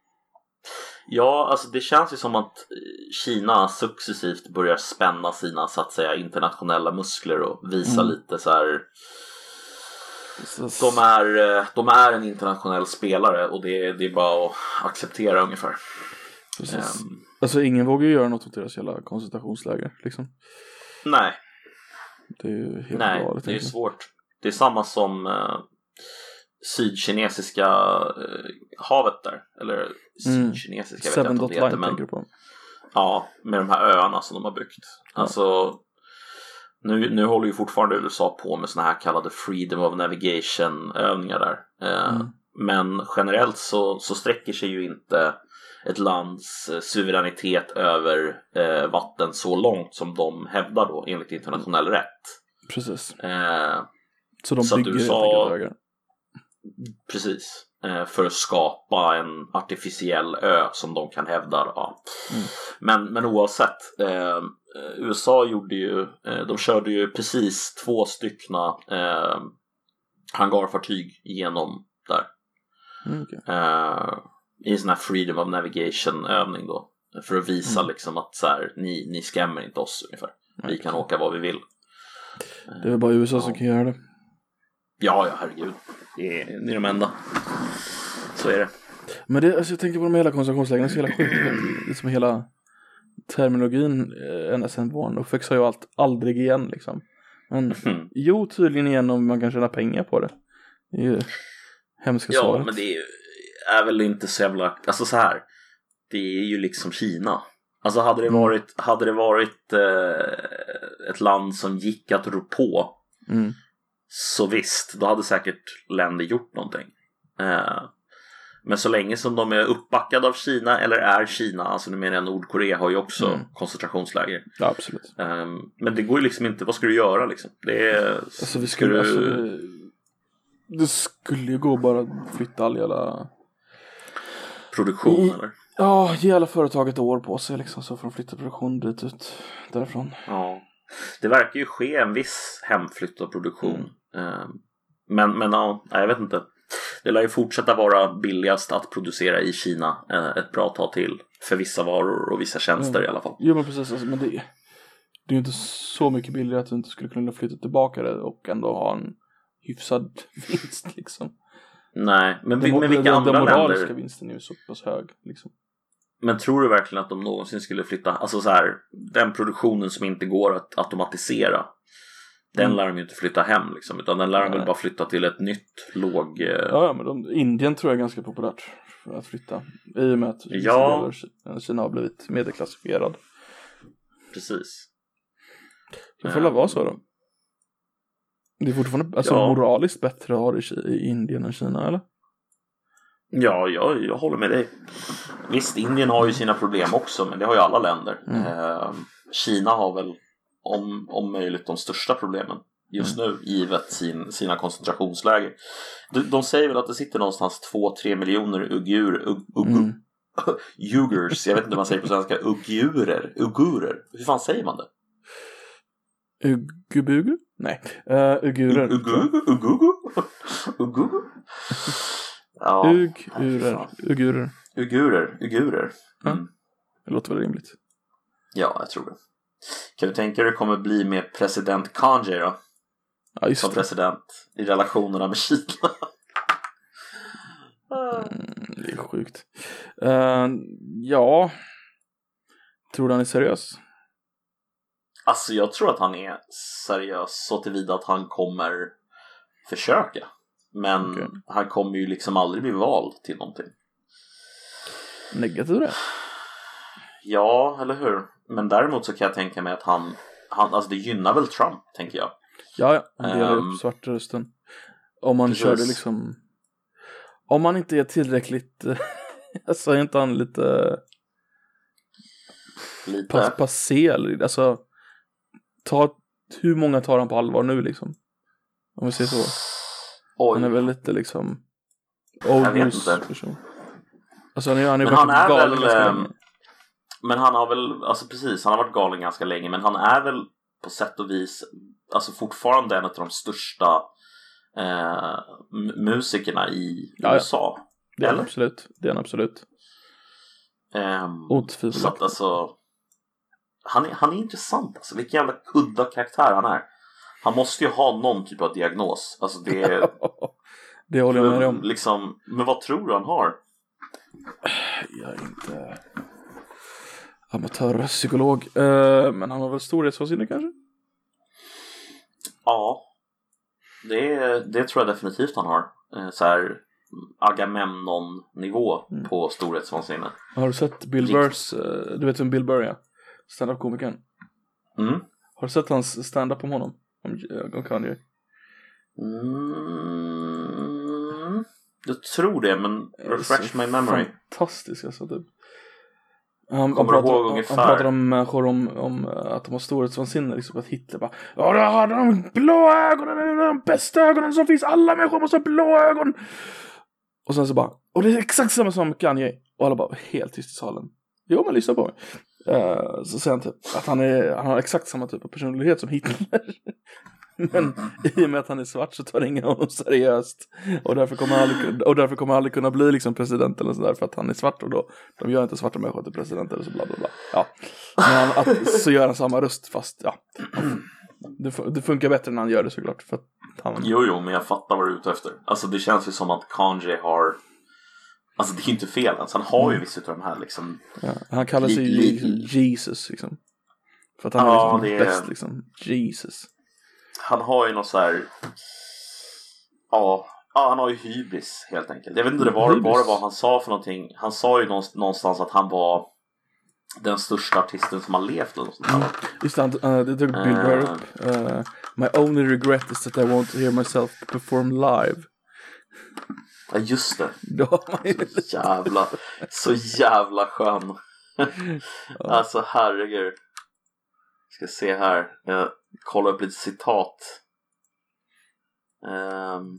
Ja, alltså det känns ju som att eh, Kina successivt börjar spänna sina så att säga internationella muskler och visa Mm. lite så här. De är, eh, de är en internationell spelare och det, det är bara att acceptera ungefär. precis. Ehm, Alltså ingen vågar ju göra något åt deras jävla koncentrationsläger liksom. nej, Det är ju helt nej, galet. det är svårt. Det är samma som eh, sydkinesiska eh, havet där. Eller Mm. sydkinesiska vet jag inte om det heter. Men på. Ja, med de här öarna som de har byggt. Ja. Alltså, nu, nu håller ju fortfarande USA på med såna här kallade Freedom of Navigation övningar där. Eh, Mm. Men generellt så, så sträcker sig ju inte ett lands eh, suveränitet över eh, vatten så långt som de hävdar då enligt internationell rätt. Precis. Eh, Så de Så bygger USA- helt enkelt precis. Eh, för att skapa en artificiell ö som de kan hävda. Ja. Mm. Men, men oavsett. Eh, USA gjorde ju, eh, de körde ju precis två styckna eh, hangarfartyg genom där. Mm, okej. Eh, I en sån här freedom of navigation övning då. För att visa Mm. liksom att så här, ni, ni skrämmer inte oss ungefär. Vi Nej, kan åka var vi vill. Det är bara USA som Ja. kan göra det. Ja, ja herregud. Det är, det är de enda. Så är det. Men det, alltså jag tänker på de hela koncentrationslägren, jävla sjukt. Liksom hela terminologin eh, ända sedan barn. Och har ju allt aldrig igen liksom. Men Mm. jo, tydligen igen om man kan tjäna pengar på det. Det är ju hemska Ja, svaret. men det är, ju- är väl inte så jävla, alltså så här. Det är ju liksom Kina. Alltså hade det Mm. varit, hade det varit eh, ett land som gick att rå på Mm. så visst, då hade säkert länder gjort någonting. Eh, men så länge som de är uppbackade av Kina eller är Kina, alltså nu menar jag Nordkorea har ju också Mm. koncentrationsläger. Ja, absolut. Eh, men det går ju liksom inte, vad ska du göra liksom? Det är, Alltså vi skulle, du- alltså, det, skulle ju gå bara att flytta all jävla, produktion Mm. eller? ja, ge alla företag ett år på sig liksom så får de flytta produktion dit ut därifrån. Ja, det verkar ju ske en viss hemflytt av produktion. Eh, Men, men ja, jag vet inte. Det lär ju fortsätta vara billigast att producera i Kina eh, ett bra tag till. För vissa varor och vissa tjänster i alla fall. Jo men precis, alltså, men det, det är ju inte så mycket billigare att du inte skulle kunna flytta tillbaka det och ändå ha en hyfsad vinst liksom. Nej, men, vi- men vilka den, andra den moraliska länder? vinsten är ju så pass hög liksom. Men tror du verkligen att de någonsin skulle flytta? Alltså så här, den produktionen som inte går att automatisera. Den Mm. lär de ju inte flytta hem liksom. Utan den lär de väl bara flytta till ett nytt låg... eh, Ja, ja men de, Indien tror jag är ganska populärt för att flytta. I och med att Ja. Kina, har blivit medelklassifierad. Precis. Det får väl vara så då. Det är fortfarande alltså, Ja. moraliskt bättre att ha det i Indien än Kina eller? Ja, jag, jag håller med dig. Visst, Indien har ju sina problem också, men det har ju alla länder. Mm. Eh, Kina har väl om, om möjligt de största problemen just Mm. nu, givet sin, sina koncentrationsläger. De, de säger väl att det sitter någonstans 2-3 miljoner ugur, ug, ug, Mm. Uyghurs, jag vet inte hur man säger på svenska, uigurer, uigurer, hur fan säger man det? Ugubugu? Nej, uh, ugurer. Ugugu? Ugugu? Ugugu? Ja, Ugurer. Ugurer. uigurer. Ja. Mm. Det låter väl rimligt. Ja, jag tror det. Kan du tänka dig hur det kommer bli med president Kanye då? Ja, just Som det. president i relationerna med Kina? Mm, det är sjukt. Eh, ja. Tror du han är seriös? Alltså jag tror att han är seriös så tillvida att han kommer försöka. Men Okej. han kommer ju liksom aldrig bli vald till någonting. negativ det. Ja, eller hur? Men däremot så kan jag tänka mig att han, han alltså det gynnar väl Trump, tänker jag. Ja, ja, han delar Ehm, upp svartrösten. Om man precis. kör det liksom, om man inte är tillräckligt, alltså är inte han lite Lite. pass, passé, alltså, ta, hur många tar han på allvar nu liksom? Om vi säger så. Oj. Han är väl lite liksom Jag old vet inte. person. Alltså han är, han är Men han är väl. Men han har väl, alltså precis, han har varit galen ganska länge men han är väl på sätt och vis alltså fortfarande en av de största eh, musikerna i Ja, ja. USA. Det är han absolut. Det är han absolut. Ehm, Otvivelaktigt. alltså han är, han är intressant alltså, vilken jävla udda karaktär han är. Han måste ju ha någon typ av diagnos. Alltså det är, det håller jag med om. liksom, men vad tror du han har? Jag är inte amatörpsykolog. Uh, men han har väl storhetsvansinne kanske? Ja, det, det tror jag definitivt han har. Eh, Så här Agamemnon-nivå Mm. på storhetsvansinne. Har du sett Bill Burrs, eh, du vet vem Bill Burr är? Stand-up-komikern. Mm. Har du sett hans stand-up om honom? Om, om Kanye? Mm. Jag tror det, men refresh my memory. Fantastisk alltså typ. Han, Kommer han, du ihåg pratar, ungefär? han pratar om människor om, om eh, att de har storhetsvansinne, liksom att Hitler bara Ja, det har de blå ögonen, det är de bästa ögonen som finns, alla människor måste ha blå ögon! Och sen så bara, och det är exakt samma som Kanye. Och alla bara, helt tyst i salen. Jo, men lyssna på mig. Eh, så säger han typ att han, är, han har exakt samma typ av personlighet som Hitler. Men i och med att han är svart så tar ingen honom seriöst. Och därför kommer han aldrig, och därför kommer han aldrig kunna bli liksom president eller sådär för att han är svart och då, de gör inte svarta människor till president eller så bla bla bla. Ja. Men att, så gör han samma röst fast ja. Det, det funkar bättre när han gör det såklart för han, Jo, jo, men jag fattar vad du är ute efter. Alltså det känns ju som att Kanye har Alltså det är ju inte fel ens. Han har Mm. ju vissa av de här liksom ja, han kallar sig ju Jesus liksom. För att han Ja, är liksom det bäst liksom. Jesus. Han har ju något så här Ja, ja han har ju hybris helt enkelt. Jag vet inte det var, Hybris? vad han sa för någonting. Han sa ju någonst- någonstans att han var den största artisten som har levt eller något sånt där. Just det, eh, det tog Bill Burr upp. Eh, My only regret is that I won't hear myself perform live. Ja just det. Då Så jävla, så jävla skön. Alltså herregud. Ska se här. Jag kollar upp lite citat. Ehm,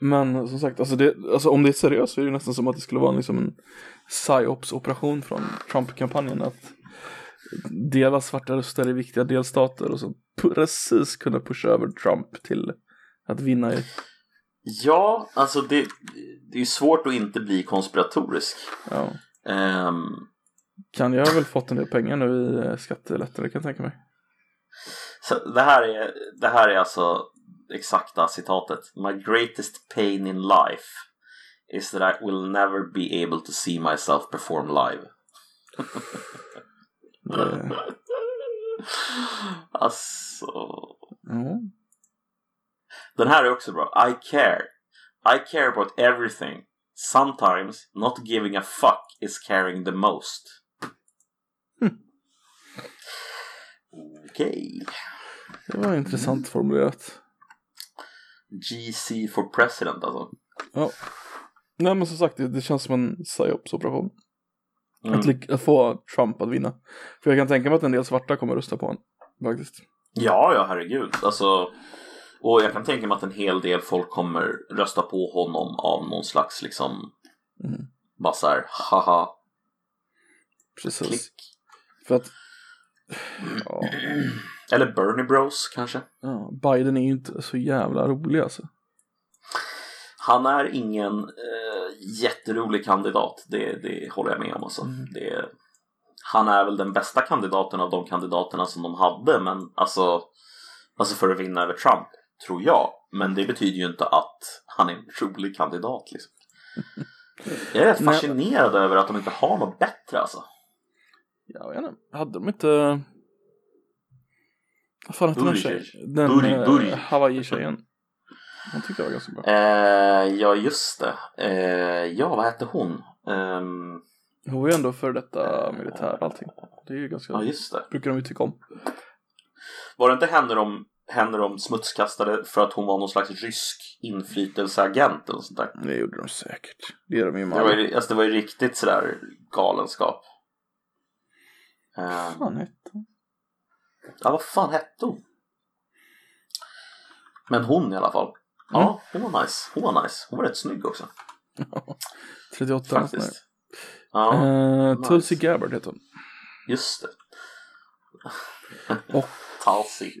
Men som sagt, alltså, det, alltså om det är seriöst så är det nästan som att det skulle vara liksom en psyops-operation från Trump-kampanjen att dela svarta röster i viktiga delstater och så precis kunna pusha över Trump till att vinna i, ja, alltså det, det är ju svårt att inte bli konspiratorisk. ja. Ehm, Kan jag har väl fått en del pengar nu i eh, skattelättnader kan jag tänka mig. så det, här är, det här är alltså exakta citatet. My greatest pain in life is that I will never be able to see myself perform live. Det, Alltså, ja. den här är också bra. I care. I care about everything. Sometimes not giving a fuck is caring the most. Okej. det var intressant formulerat. GC for president alltså. Ja. Nej men som sagt, det, det känns som en psyops-operation. Mm. Att, lik- att få Trump att vinna. För jag kan tänka mig att en del svarta kommer rösta på honom. Faktiskt. Ja, ja herregud. Alltså, och jag kan tänka mig att en hel del folk kommer rösta på honom av någon slags liksom Mm. bara så här, haha, Precis. klick. För att ja, Eller Bernie Bros kanske. ja, Biden är ju inte så jävla rolig alltså. Han är ingen eh, jätterolig kandidat, det, det håller jag med om. Alltså. Mm. Det, han är väl den bästa kandidaten av de kandidaterna som de hade, men alltså, alltså för att vinna över Trump, tror jag. Men det betyder ju inte att han är en rolig kandidat. Liksom. Jag är rätt fascinerad över att de inte har något bättre alltså. Jag vet inte, hade de inte vad fan hette den tjejen? tjej. Den Booty, eh. Hawaii-tjejen. Hon tyckte jag var ganska bra. Eh, ja, just det. Eh, ja, vad hette hon? Ehm, Hon var ju ändå för detta militär allting. Det är ju ganska, Ja, just det. brukar de ju tycka om. Var det inte henne de, henne de smutskastade för att hon var någon slags rysk inflytelseagent eller sånt där? Det gjorde de säkert. Det gör de ju med Det var ju, alltså, det var ju riktigt sådär galenskap. Eh, Fan hette hon? ja, vad fan hette hon? Men hon i alla fall. Ja, hon var nice. Hon var nice. Hon var rätt snygg också. 38 nästan. Faktiskt. Ja, Eh, nice. Tulsi Gabbard heter hon. just det. Och Tulsi.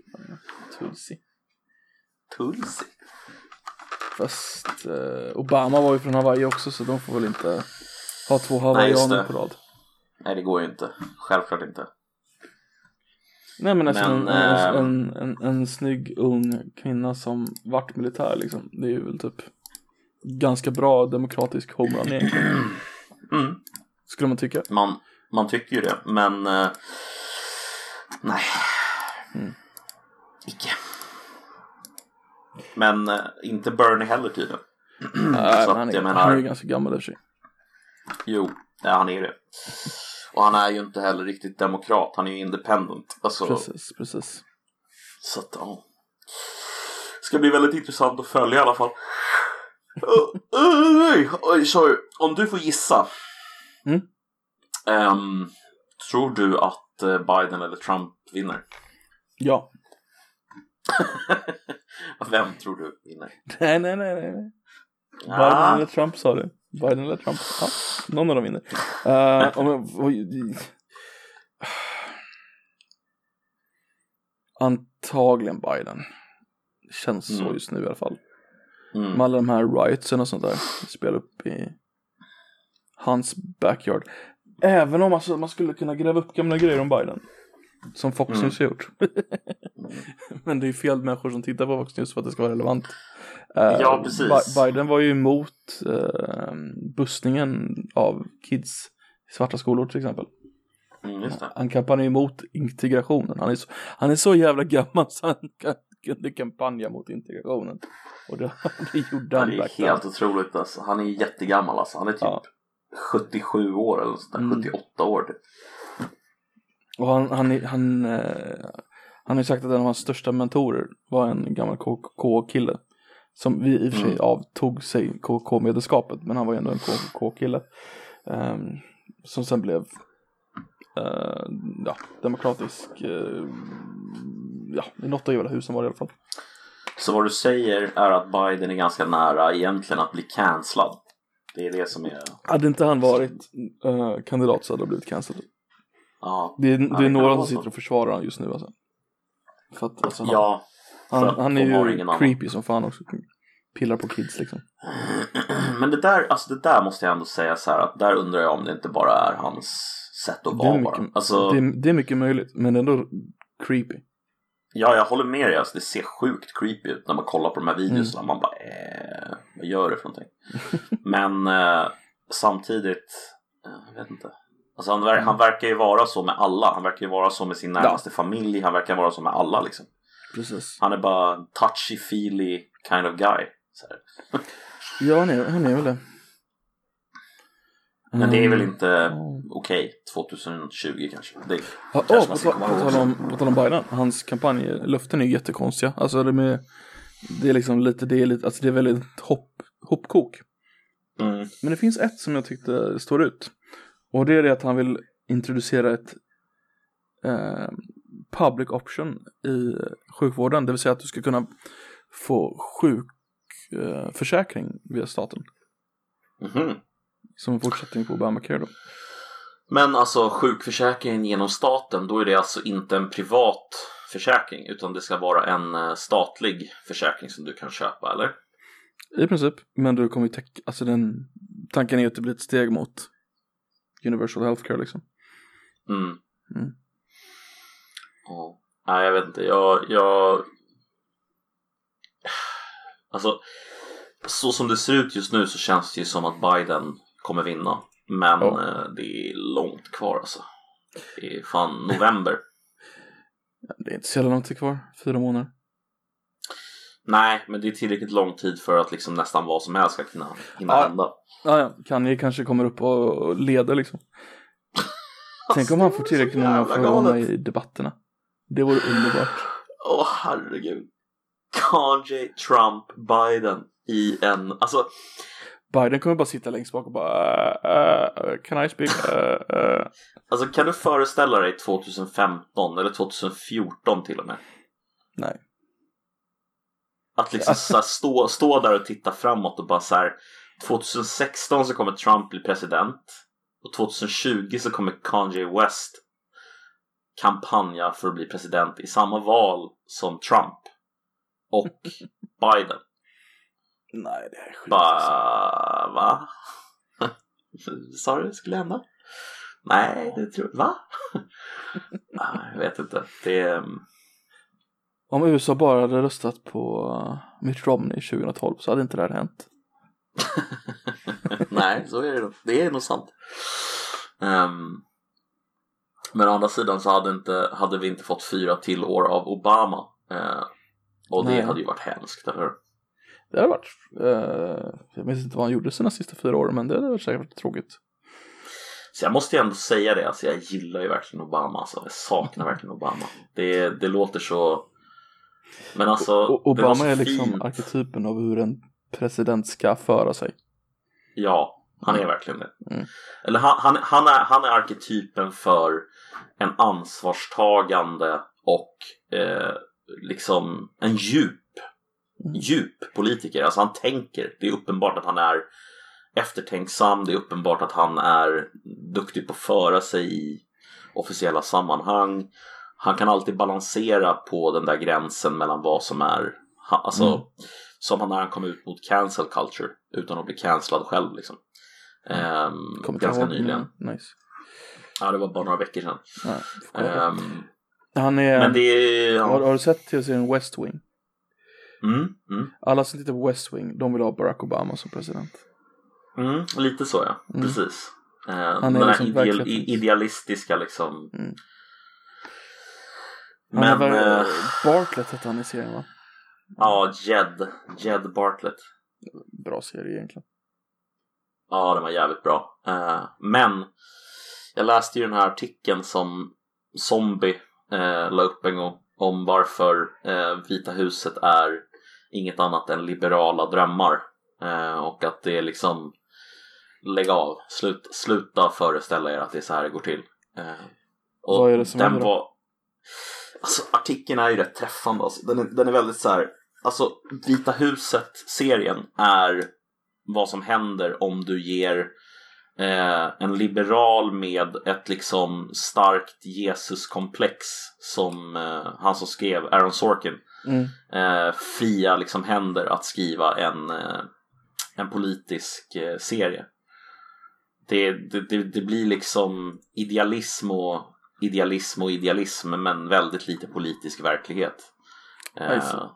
Tulsi. Tulsi. Fast eh, Obama var ju från Hawaii också så de får väl inte ha två hawaiianer på rad. Nej, det går ju inte. Självklart inte. Nej men alltså Men, en, ehm, en, en, en snygg ung kvinna som vart militär liksom. Det är ju väl typ ganska bra demokratisk homerun egentligen. Mm. Skulle man tycka. Man, man tycker ju det, men eh, nej. Mm. Icke. Men eh, inte Bernie heller tydligen. Nej, men han, att är, jag menar- han är ju ganska gammal i och för sig. Jo, ja, han är det. Och han är ju inte heller riktigt demokrat, han är ju independent. Alltså, Precis, precis. Så att, ja. Ska bli väldigt intressant att följa i alla fall. Oj, oj, sorry. Om du får gissa. Mm. Ehm, tror du att eh, Biden eller Trump vinner? Ja. Vem tror du vinner? Nej, nej, nej, nej. nej. Biden Ah, eller Trump sa du. Biden eller Trump. Ja, någon av dem vinner. Uh, om jag, oj, antagligen Biden. Känns så Mm. just nu i alla fall. mm. Med alla de här riotsen och sånt där. Spela upp i hans backyard. Även om alltså, man skulle kunna gräva upp gamla grejer om Biden. Som Fox Mm. News har gjort. Men det är ju fel människor som tittar på Fox News för att det ska vara relevant. Eh, Ja, precis. Bi- Biden var ju emot uh, bussningen av kids i svarta skolor till exempel. Mm, just det. Han kampanjar emot integrationen. Han är, så, han är så jävla gammal så han kan, kunde kampanja mot integrationen. Och det, det gjorde han det är back helt otroligt alltså. Han är jättegammal alltså. Han är typ Ja. 77 år eller sånt där. Mm. 78 år typ. Och han, han, han, eh, han har ju sagt att en av hans största mentorer var en gammal KK-kille. Som vi i och för sig Mm. avtog sig KK-medlemskapet, men han var ju ändå en KK-kille. ehm, som sen blev eh, ja, demokratisk. eh, ja, i något av jävla husen var det i alla fall. Så vad du säger är att Biden är ganska nära egentligen att bli cancellad. Det är det som är... Hade inte han varit eh, kandidat så hade det blivit cancelled. Ja, Det är, det är några som sitter och försvarar han just nu alltså. För att, alltså, han, ja han, han är ju ingen annan. creepy som fan också. Pillar på kids liksom. Men det där, alltså det där måste jag ändå säga så här att där undrar jag om det inte bara är hans sätt att vara bara. Alltså, det, är, det är mycket möjligt, men ändå creepy. ja, jag håller med dig. Alltså, det ser sjukt creepy ut när man kollar på de här Mm. videorna. Man bara, eh, vad gör det för någonting? Men eh, samtidigt, eh, jag vet inte. Alltså han, ver- han verkar ju vara så med alla. Han verkar ju vara så med sin närmaste familj. Han verkar vara så med alla liksom. Precis. Han är bara touchy-feely kind of guy. Så här. Ja, han är, han är väl det. Men det är väl Mm. inte Ja. okej 2020 kanske. Det, Ja, kanske åh, man på, ska ta- på, ihåg. tal om, på tal om Biden, hans kampanjlöften är ju jättekonstiga. Alltså det, med, det är liksom lite, det är lite, alltså det är väldigt hopp, hoppkok. Mm. Men det finns ett som jag tyckte står ut. Och det är det att han vill introducera ett eh, public option i sjukvården. Det vill säga att du ska kunna få sjukförsäkring eh, via staten. Mhm. Som en fortsättning på Obamacare då. Men alltså sjukförsäkringen genom staten, då är det alltså inte en privat försäkring utan det ska vara en eh, statlig försäkring som du kan köpa, eller? I princip. Men du kommer ju täcka, alltså den tanken är att det blir ett steg mot universal healthcare liksom. Mm. Mm. Ja. Nej, jag vet inte. Jag, jag... Alltså, så som det ser ut just nu så känns det ju som att Biden kommer vinna. Men Ja. eh, det är långt kvar alltså. Det är fan november. Det är inte så jävla långt kvar, fyra månader. Nej, men det är tillräckligt lång tid för att liksom nästan vad som helst ska kunna hinna Ja. hända. Ja, ja. Kanye kanske kommer upp och leder liksom. Tänk om han får tillräckligt många för att vara med i debatterna. Det vore underbart. Åh herregud. Kanye, Trump, Biden i en, alltså Biden kommer bara sitta längst bak och bara uh, uh, Can I speak? Uh. Alltså kan du föreställa dig 2015 eller 2014 till och med? Nej. Att liksom så stå, stå där och titta framåt och bara så här 2016 så kommer Trump bli president och 2020 så kommer Kanye West kampanja för att bli president i samma val som Trump och Biden. Nej, det är skit. Bara, va? Sa du det skulle hända? Nej, det tror jag. Va? Jag vet inte. Det är... Om USA bara hade röstat på uh, Mitt Romney 2012 så hade inte det här hänt. Nej, så är det nog. Det är nog sant. Ehm, men å andra sidan så hade, inte, hade vi inte fått fyra till år av Obama. Eh, och det Nej. hade ju varit hemskt, eller hur? Det hade varit, uh, jag minns inte vad han gjorde sina sista fyra år men det hade säkert varit tråkigt. Så jag måste ju ändå säga det, alltså jag gillar ju verkligen Obama. Alltså. Jag saknar verkligen Obama. Det, det låter så... Men alltså, O- Obama så är liksom fint. arketypen av hur en president ska föra sig. Ja, han är verkligen det. Mm. Eller han, han, han, är, han är arketypen för en ansvarstagande och eh, liksom en djup, Mm. djup politiker. Alltså han tänker. Det är uppenbart att han är eftertänksam. Det är uppenbart att han är duktig på att föra sig i officiella sammanhang. Han kan alltid balansera på den där gränsen mellan vad som är, alltså Mm. som när han kom ut mot cancel culture utan att bli cancellad själv liksom. Ehm, Kommer ganska ihåg, nyligen. men Nice. Ja, det var bara några veckor sedan. På. Ehm, han är, men det är... har, Ja. har du sett tv-serien West Wing? Mm, mm, Alla som tittar på West Wing, de vill ha Barack Obama som president. mm, lite så ja, Mm. precis. Är den här liksom ideal, idealistiska liksom. Mm. Men, han är, väl- eh, Bartlett hette han i serien va? ja, Jed, Jed Bartlett. Bra serie egentligen. Ja, den var jävligt bra. Eh, men jag läste ju den här artikeln som Zombie eh, la upp en gång om varför eh, Vita huset är inget annat än liberala drömmar. Eh, och att det är liksom lägg av, Slut, sluta föreställa er att det är så här det går till. Eh, och Vad är det som den händer var Alltså artikeln är ju rätt träffande alltså. den, är, den är väldigt så här. Alltså Vita huset-serien är vad som händer om du ger eh, en liberal med ett liksom starkt Jesuskomplex som eh, han som skrev, Aaron Sorkin, Mm. eh, fria liksom händer att skriva en, eh, en politisk eh, serie. Det, det, det, det blir liksom idealism och idealism och idealism men väldigt lite politisk verklighet. Eh,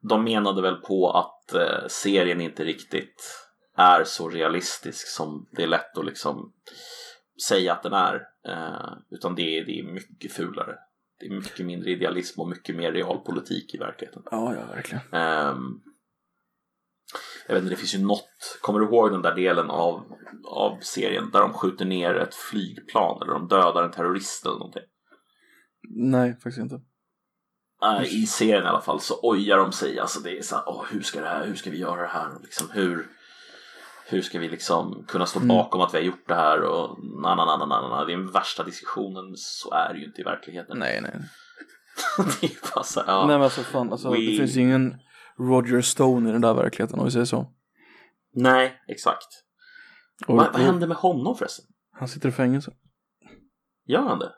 de menade väl på att eh, serien inte riktigt är så realistisk som det är lätt att liksom säga att den är. Eh, utan det är, det är mycket fulare. Det är mycket mindre idealism och mycket mer realpolitik i verkligheten. Ja, ja, verkligen. Jag vet inte, det finns ju något. Kommer du ihåg den där delen av, av serien där de skjuter ner ett flygplan eller de dödar en terrorist eller någonting? Nej, faktiskt inte. Äh, I serien i alla fall så ojar de sig. Alltså det är så här, åh, hur ska det här, hur ska vi göra det här? Liksom, hur, hur ska vi liksom kunna stå Mm. bakom att vi har gjort det här? Och na, na, na, na, na, na. Det är den värsta diskussionen, så är det ju inte i verkligheten. Nej, nej. det är bara så här, ja. Nej men alltså fan, alltså, We- det finns ju ingen Roger Stone i den där verkligheten om vi säger så. Nej, exakt. Och, vad, vad hände med honom förresten? Han sitter i fängelse. Gör han det?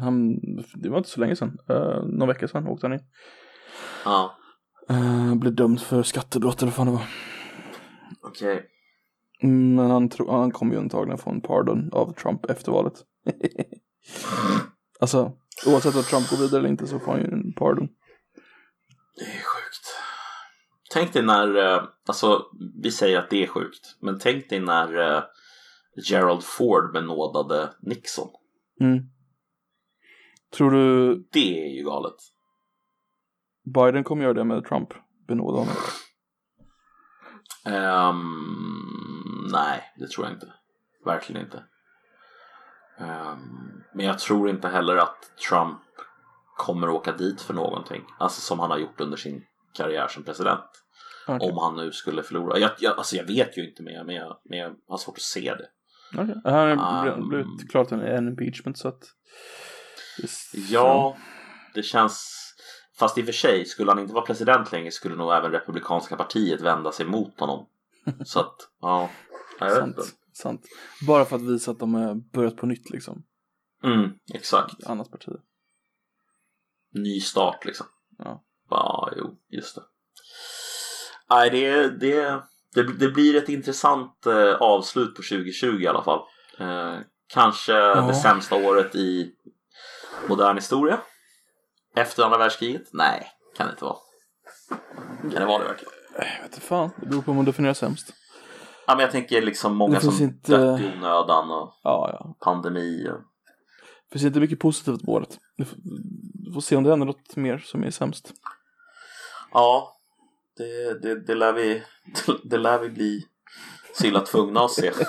Han, det var inte så länge sedan, uh, någon vecka sedan åkte han in. Ja, Uh, blev dömd för skattebrott eller vad fan det var. okej. Mm, Men han, tro, han kommer ju antagligen få en pardon av Trump efter valet. alltså, oavsett om Trump går vidare eller inte så får han ju en pardon. Det är. Tänk dig när, eh, alltså vi säger att det är sjukt, men tänk dig när eh, Gerald Ford benådade Nixon. Mm. Tror du, Det är ju galet. Biden kommer göra det med Trump, benåda honom. Ehm, nej, det tror jag inte. Verkligen inte. Ehm, men jag tror inte heller att Trump kommer åka dit för någonting. Alltså som han har gjort under sin karriär som president. Okej. Om han nu skulle förlora. Jag, jag, alltså jag vet ju inte mer, men jag, men jag har svårt att se det. Okej. Han har Um, blivit klart en, en impeachment så att... Ja, det känns... Fast i och för sig, skulle han inte vara president längre skulle nog även Republikanska partiet vända sig mot honom. Så att, ja. Jag vet sant, inte. sant. Bara för att visa att de har börjat på nytt liksom. Mm, exakt. Annat parti. Ny start liksom. Ja. Ja, jo, just det. Nej, det, det, det, det blir ett intressant eh, avslut på 2020 i alla fall. Eh, kanske det sämsta året i modern historia. Efter andra världskriget? Nej, kan det inte vara. Kan det vara det verkligen? Jag vet inte fan, det beror på hur man definierar sämst. Ja, men jag tänker liksom många som inte- dött i onödan och Ja, ja. pandemi. Och... Det finns inte mycket positivt på året. Vi får se om det händer något mer som är sämst. Ja, det, det, det, lär vi, det lär vi bli så illa tvungna att se.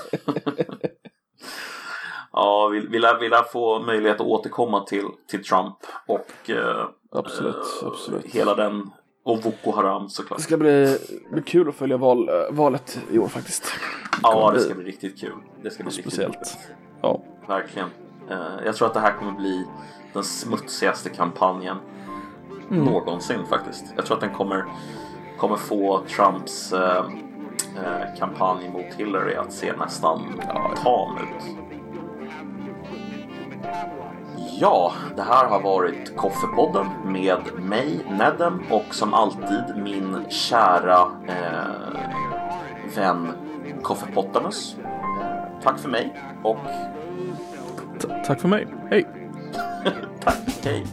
ja, vi, vi, lär, vi lär få möjlighet att återkomma till, till Trump och eh, Absolut, eh, absolut. hela den och Boko Haram såklart. Det ska bli, bli kul att följa val, äh, valet i år faktiskt. Ja, kommer det bli- ska bli riktigt kul. Det ska bli riktigt Speciellt. roligt. Ja, Verkligen. Eh, jag tror att det här kommer bli den smutsigaste kampanjen Mm. någonsin faktiskt. Jag tror att den kommer, kommer få Trumps eh, eh, kampanj mot Hillary att se nästan tam ut. Ja, det här har varit Koffepodden med mig, Nedem, och som alltid min kära eh, vän Koffepottamus. Tack för mig och t- tack för mig. Hej! tack, hej!